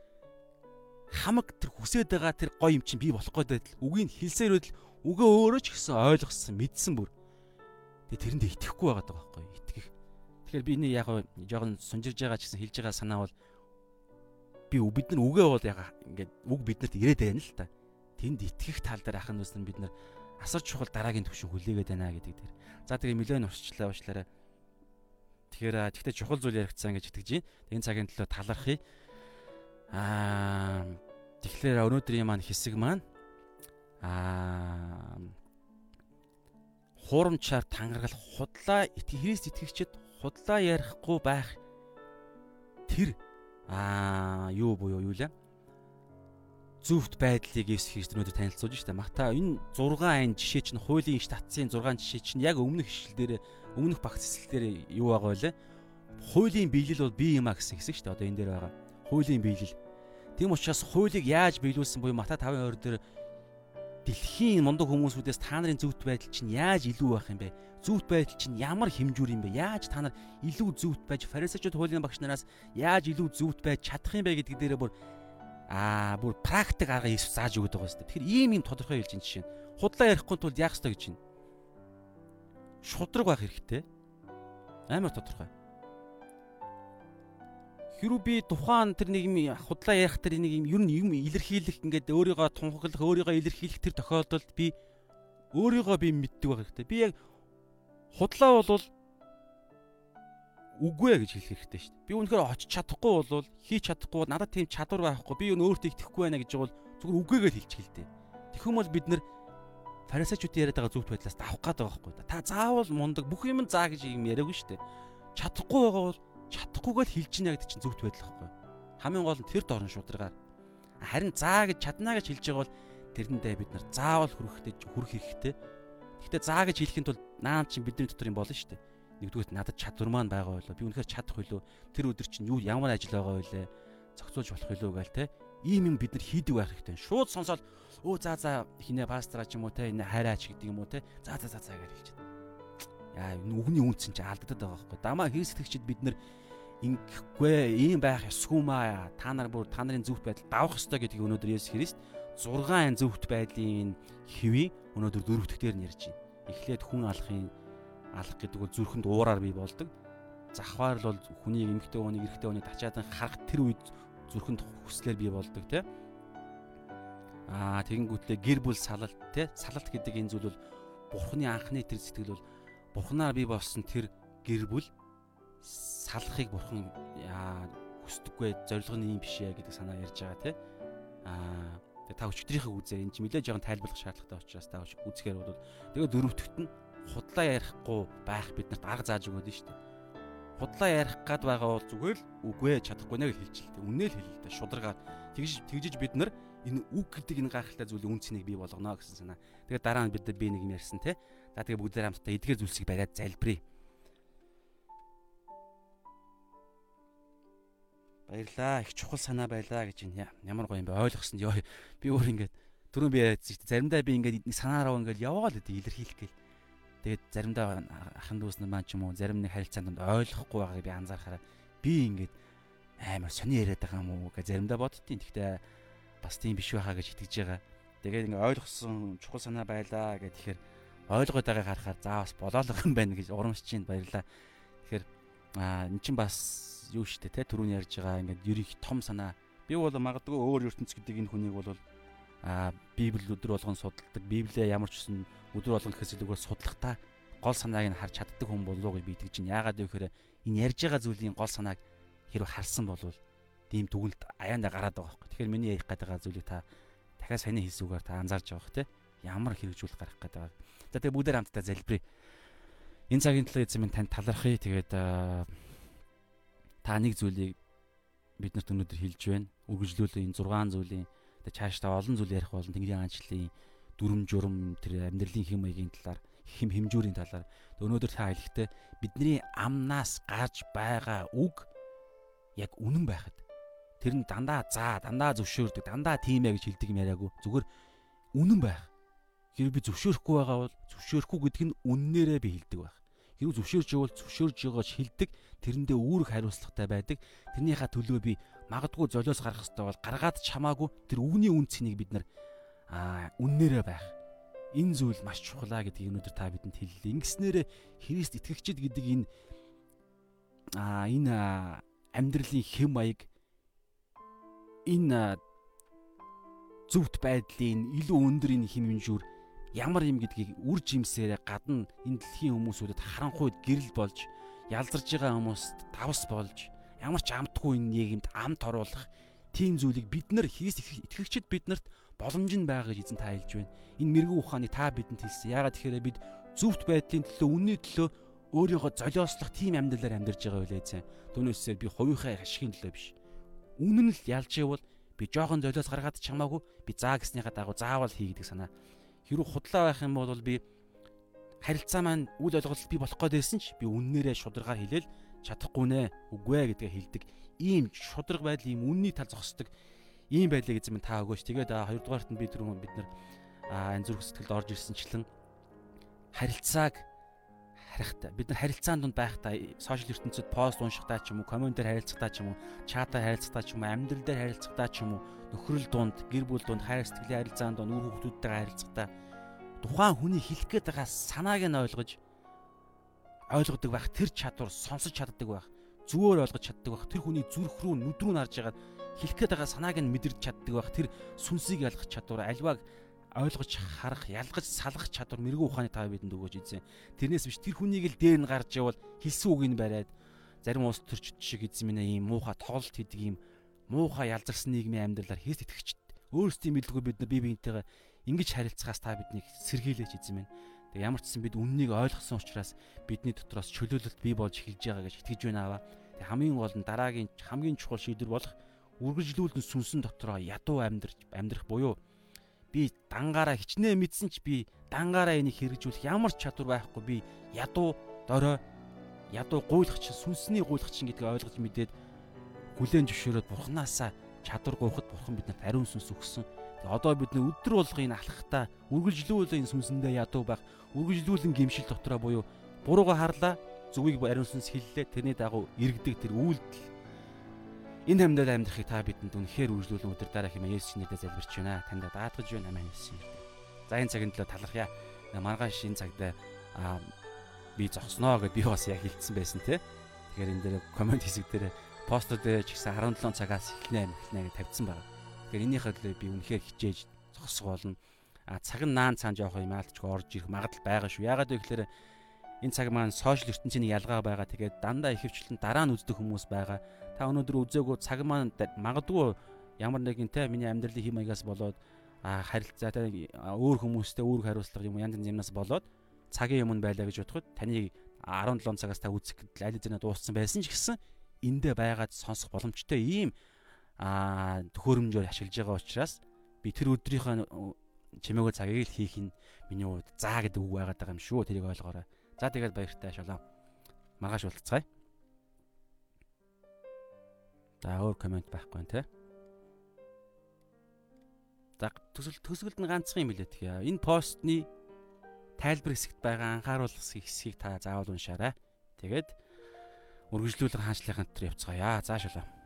хамаг тэр хүсээд байгаа тэр гоё юм чинь бий болох гээд байтал үгийг хэлсээр байтал үгээ өөрөө ч гэсэн ойлгосон мэдсэн бүр. Тэгээ тэрэнд итгэхгүй байгаа даа байхгүй итгэх. Тэгэхээр би энэ яг жоохон сунжирж байгаа ч гэсэн хэлж байгаа санаа бол би бид нар үгээ бол яг ингээд үг биднэрт ирээд байна л та. Тэнд итгэх тал дээр ахын нүс нь бид нар асар чухал дараагийн төвшин хүлээгээд байна гэдэг дээр. За тэгээ нэлээд урсчлаа уучлаарай. Тэгэхээр тэгтээ чухал зүйл яригдсан гэж итгэж байна. Энэ цагийн төлөө талархъя. Аа тэгэхээр өнөөдрийн маань хэсэг маань аа хуурамчаар тангаргал худлаа Христ итгэгчид худлаа ярихгүй байх тэр аа юу буюу юу лээ? Зөвхт байдлыг Есүс Христ өнөөдөр танилцуулж штэ. Мата энэ 6 айн жишээ чинь хуулийн штатсын 6 жишээ чинь яг өмнөх ишлэл дээр өмнөх багц эсэл дээр юу байгаа вэ? Хуулийн биелэл бол бие юмаа гэсэн хэсэг штэ. Одоо энэ дээр байгаа. Хуулийн биелэл. Тийм учраас хуулийг яаж биелүүлсэн буюу Мата 5:20 дээр дэлхийн мундаг хүмүүсүүдээс та нарын зөвхт байдал чинь яаж илүү байх юм бэ? Зөвхт байдал чинь ямар хэмжүүр юм бэ? Яаж та нар илүү зөвхт байж фарисеучуд хуулийн багш нараас яаж илүү зөвхт байж чадах юм бэ гэдэг дээрээ бүр аа бүр практик арга Иесус зааж өгöd байгаа юм. Тэгэхээр ийм юм тодорхой хэлж ин жишээ. Худлаа ярихгүй тул яах ёстой гэж байна. Шудраг байх хэрэгтэй. Амар тодорхой. Хэрвээ би тухайн тэр нэг юм худлаа ярих тэр нэг юм ер нь юм илэрхийлэх ингээд өөрийгөө тунхаглах, өөрийгөө илэрхийлэх тэр тохиолдолд би өөрийгөө би мэддэг байх хэрэгтэй. Би яг худлаа болвол үгүй гэж хэлэх хэрэгтэй шүү дээ. Би үнэхээр очиж чадахгүй болвол хийж чадахгүй надад тийм чадвар байхгүй. Би юу өөртөө итгэхгүй байна гэж бол зүгээр үгүйгээ л хэлчих хэлдэг. Тэгэх юм бол бид нэр фарисеучуудын яриад байгаа зөвхт байдлаас авах гээд байгаа байхгүй. Та заавал мундаг бүх юм заа гэж юм яриаггүй шүү дээ. Чадахгүй байгаа бол чадахгүйгээ л хэлж гинэ гэдэг чинь зөвхт байдал байхгүй. Хамгийн гол нь тэр дорн шударгаар. Харин заа гэж чаднаа гэж хэлж байгаа бол тэрэндээ бид нар заавал хүрэхтэй хүрэх хэрэгтэй. Гэхдээ заа гэж хэлэхэд бол наа чинь бидний дотор юм болно шүү дээ. Нэгдүгürt надад чадвар маань байгаа байлоо. Би үнэхээр чадах байлоо. Тэр өдөр чинь юу ямар ажил байгаа байлээ. Зохицуулж болох байлоо гээл те. Ийм юм бид нар хийдэг байх хэрэгтэй. Шууд сонсоод өө за за хинэ пастраа ч юм уу те энэ хайраач гэдэг юм уу те. За за за за гэж хэлж байна. Яа үгний үнцэн чи алдагдаад байгаа байхгүй. Дамаа хийсдэгчд бид нар ингэхгүй ийм байх ёсгүй маа та нар бүр та нарын зөвхт байдал давах ёстой гэдгийг өнөөдөр Есүс Христ 6 зөвхт байдлын хэвийг өнөөдөр дөрөвдөгтөр нь ярьж байна. Эхлээд хүн алахын алах гэдэг бол зүрхэнд уураар бий болдог. Захваар л бол хүний эмгтэй хүнийг эрэгтэй хүнийг тачаадан харах тэр үед зүрхэнд хүслээр бий болдог тий. Аа тэгэнгүүтлээ гэр бүл салалт тий. Салалт гэдэг энэ зүйл бол бурхны анхны тэр сэтгэл бол бурхнаар бий болсон тэр гэр бүл салахыг бурхан хүсдэггүй зорилго нь юм биш ээ гэдэг санаа ярьж байгаа тий. Аа та өчтөрийнхээ үзээ энэ ч нэлээд жоохон тайлбарлах шаардлагатай учраас та үзэхээр бол тэгээ дөрөвдөгт нь худлаа ярихгүй байх биднэрт арга зааж өгөөд нь шүү дээ. Худлаа ярих гад байгаа бол зүгээр л үгүй чадахгүй нэ гэж хэлчихлээ. Үнээл хэлээ шударгаар тэгж тэгжиж бид нар энэ үг гэдэг энэ гайхалтай зүйлийн үн цэнийг бий болгоно гэсэн санаа. Тэгээд дараа нь бид нар би нэг юм ярьсан те. За тэгээ бүгдээр хамтдаа эдгээр зүйлсийг бариад залбирая. Баярлаа. Их чухал санаа байлаа гэж байна. Ямар гоё юм бэ? Ойлгосон. Йоо би өөр ингээд түрүүн би ярьсан шүү дээ. Заримдаа би ингээд санаараа ингээд яваал гэдэг илэрхийлэх гээл. Тэгээд заримдаа ахын дүүс нар маань ч юм уу зарим нэг харилцаанд ойлгохгүй байгааг би анзаарахаараа би ингээд амар сони яриад байгаа юм уу гэж заримдаа боддtiin. Гэхдээ бас тийм биш байхаа гэж итгэж байгаа. Тэгээд ингээд ойлгосон чухал санаа байлаа гэх тэгэхээр ойлгоод байгааг харахаар заа бас болоолох юм байна гэж урамшиж чинь баярлаа. Тэгэхээр аа эн чинь бас юу штэ те түрүүн ярьж байгаа ингээд ерих том санаа би бол магадгүй өөр ертөнц гэдэг энэ хүнийг бол а библ өдөр болгон судалдаг библиэ ямар ч гэсэн өдөр болгон гэхээс илүүгээр судлахтаа гол санааг нь харж чаддаг хүн болов уу гэж би итгэж байна. Яагаад гэвэл энэ ярьж байгаа зүйлийн гол санааг хэрэг харсан болвол тийм дүгнэлт аяанда гараад байгаа байхгүй. Тэгэхээр миний ярих гэдэг зүйлийг та дахиад сайн хийсүүгээр та анзаарж байгаа бох те. Ямар хэрэгжүүлэх гарах гэдэг байгаа. За тэгээ бүгдээр хамтдаа залбирая. Энэ цагийн төлөө эзэн минь танд талархъя. Тэгээд та нэг зүйлийг биднэрт өнөөдөр хэлж байна. Үргэлжлүүлээ энэ 6 зүйлийн тэгээ цаашдаа олон зүйл ярих болно. Тэнгэрийн аанчлалын дүрм журм тэр амьдралын хэм маягийн талаар хэм хэмжүүрийн талаар өнөөдөр та хэлэхдээ бидний амнаас гарч байгаа үг яг үнэн байхад тэр нь дандаа заа дандаа зөвшөөрдөг дандаа тийм ээ гэж хэлдэг юм яриаггүй зүгээр үнэн байх хэрэг би зөвшөөрөхгүй байгаа бол зөвшөөрөхгүй гэдг нь үннээрээ би хэлдэг байх хэрэг зөвшөөрж явал зөвшөөрж байгаач хэлдэг тэрэндээ үүрэг хариуцлагатай байдаг. Тэрнийхээ төлөө би магадгүй золиос гарах хэрэгтэй бол гаргаад чамаагүй тэр үгний үн цэнийг бид нар аа үннээрээ байх. Энэ зүйл маш чухлаа гэдгийг өнөөдөр та бидэнд хэллээ. Ингэснээрээ Христ итгэгчид гэдэг энэ аа энэ амьдралын хэм маяг энэ зөвхт байдлын илүү өндөр энэ хэм хэмжүүр ямар юм гэдгийг үр жимсээр гадна энэ дэлхийн хүмүүсүүдэд харанхуйд гэрэл болж ялзарж байгаа хүмүүст давс болж ямар ч амтгүй энэ нийгэмд амт оруулах тийм зүйлийг бид нар хийс итгэгчид биднэрт боломж нь байгаа гэж эзэн та хэлж байна. Энэ мэрэгүү ухааны та бидэнд хэлсэн. Яагаад тэгэхээр бид зөвхт байдлын төлөө үнний төлөө өөрийгөө золиослох тийм амьдралаар амьдарч байгаа байлээ эзэн. Түүнээсээ би хувийнхаа ашигын төлөө биш. үнэн л ялж ивэл би жоохон золиос гаргаад ч хамаагүй би заа гэснийхаа дагуу заавал хийгдэг санаа. Хэрвээ худлаа байх юм бол би харилцаа маань үл ойлголт би болох гээд байсан ч би үннээрээ шударгаар хэлээл чадахгүй нэ үгүй ээ гэдгээ хэлдэг. Ийм шудраг байдал ийм үнний тал зогсдог ийм байлыг эзэм та өгөөч. Тэгээд хоёрдугаарт нь би түрүүн бид нар зүрх сэтгэлд орж ирсэнчлэн харилцааг харихтаа бид нар харилцаанд дунд байхдаа сошиал ертөнцид пост уншихтаа ч юм уу комментээр харилцахтаа ч юм уу чатаар харилцахтаа ч юм уу амьдрал дээр харилцахтаа ч юм уу нөхрөл дунд гэр бүл дунд хайр сэтгэлийн харилцаанд дунд үр хүүхдүүдтэйгээ харилцахтаа тухайн хүний хэлэх гээд байгаа санааг нь ойлгож ойлгодог байх тэр чадвар сонсож чаддаг байх зүгээр ойлгож чаддаг байх тэр хүний зүрх рүү нүд рүү нарж байгаа хэлэх гээд байгаа санааг нь мэдэрч чаддаг байх тэр сүнсийг ялгах чадвар альваг ойлгож харах, ялгаж салгах чадвар мэрэгүү ухааны тав бидэнд өгөөж эзэн. Тэрнээс биш тэр хүнийг л дээр нь гарч явал хэлсэн үгийг нь бариад зарим улс төрчд шиг эзэн минь ийм муухай тоглолт хийдэг ийм муухай ялзарсан нийгмийн амьдралаар хийс итгэгч өөрсдийн мэдлгүй бид нар бие биентэйгээ ингэж харилцахаас та биднийг сэргийлээч эзэн минь. Тэг ямар ч гэсэн бид үннийг ойлгосон учраас бидний дотроос чөлөөлөлт бий болж эхэлж байгаа гэж итгэж байна аваа. Тэг хамгийн гол нь дараагийн хамгийн чухал шийдвэр болох үргэлжлүүлэн сүнсэн дотроо ядуу амьдрах амьдрах буюу би дангаараа хичнээн мэдсэн ч би дангаараа энийг хэрэгжүүлэх ямар ч чадвар байхгүй би ядуу дорой ядуу гуйлах чинь сүнсний гуйлах чинь гэдгийг ойлгож мэдээд хүлээн зөвшөөрөөд бурхнаасаа чадвар гуйхад бурхан бидэнд ариун сүнс өгсөн. Тэгээ одоо бид нэ өдөр болгоо энэ алхахтаа үргэлжлүүлэн энэ сүнсэндээ ядуу байх, үргэлжлүүлэн гимшил дотроо буюу бурууга харлаа, зүгийг ариун сүнс хиллээ. Тэрний дагуу иргэдэг тэр үйлдэл Энэ амьдад амьдрахыг та бидэнд үнэхээр үргэлжлүүлэн өдөр дараа хэмээн Есүс нэрээр залбирч байна. Танд даатгаж байна амин Есүс нэрээр. За энэ цагийн төлөө талархъя. Маргааш энэ цагт би зогсноо гэдээ би бас яг хэлсэн байсан те. Тэгэхээр энэ дээр комент хэсэг дээр постод дээр ч гэсэн 17 цагаас эхлэнэ эхлэнэ гэж тавьсан байна. Тэгэхээр энийхээ төлөө би үнэхээр хичээж зогсох болно. А цаг нь наан цаан жоох юм аалтч орж ирэх магадлал байгаа шүү. Яагаад вэ гэхээр энэ цаг маань сошиал ертөнцийн ялгаа байгаа. Тэгээд дандаа ихэвчлэн дараа нь үздэг хүмүүс байгаа та өнөөдөр үзээгүй цаг маань магадгүй ямар нэгэн те миний амьдралын хэм маягаас болоод харилцаатай өөр хүмүүстэй өөр хариуцлага юм янз янз юмнаас болоод цагийн юм байлаа гэж бодоход таны 17 цагаас та үзэх аль хэзээ дууссан байсан ч гэсэн эндээ байгаад сонсох боломжтой ийм төхөөрөмжөөр ашиглаж байгаа учраас би тэр өдрийнхөө чимээгөө цагийг л хийх нь миний хувьд заа гэдэг үг байгаад байгаа юм шүү тэрийг ойлгоорой. За тэгээд баяртай шалаа. Маргааш уулзцгаая. За өөр комент байхгүй нэ. За төсөл төсөлд нь ганцхан юм билээ тхий. Энэ постны тайлбар хэсэгт байгаа анхааруулах хэсгийг та заавал уншаарай. Тэгээд үргэлжлүүлэн хаанчлахын төлөө явцгаая. Заашаалаа.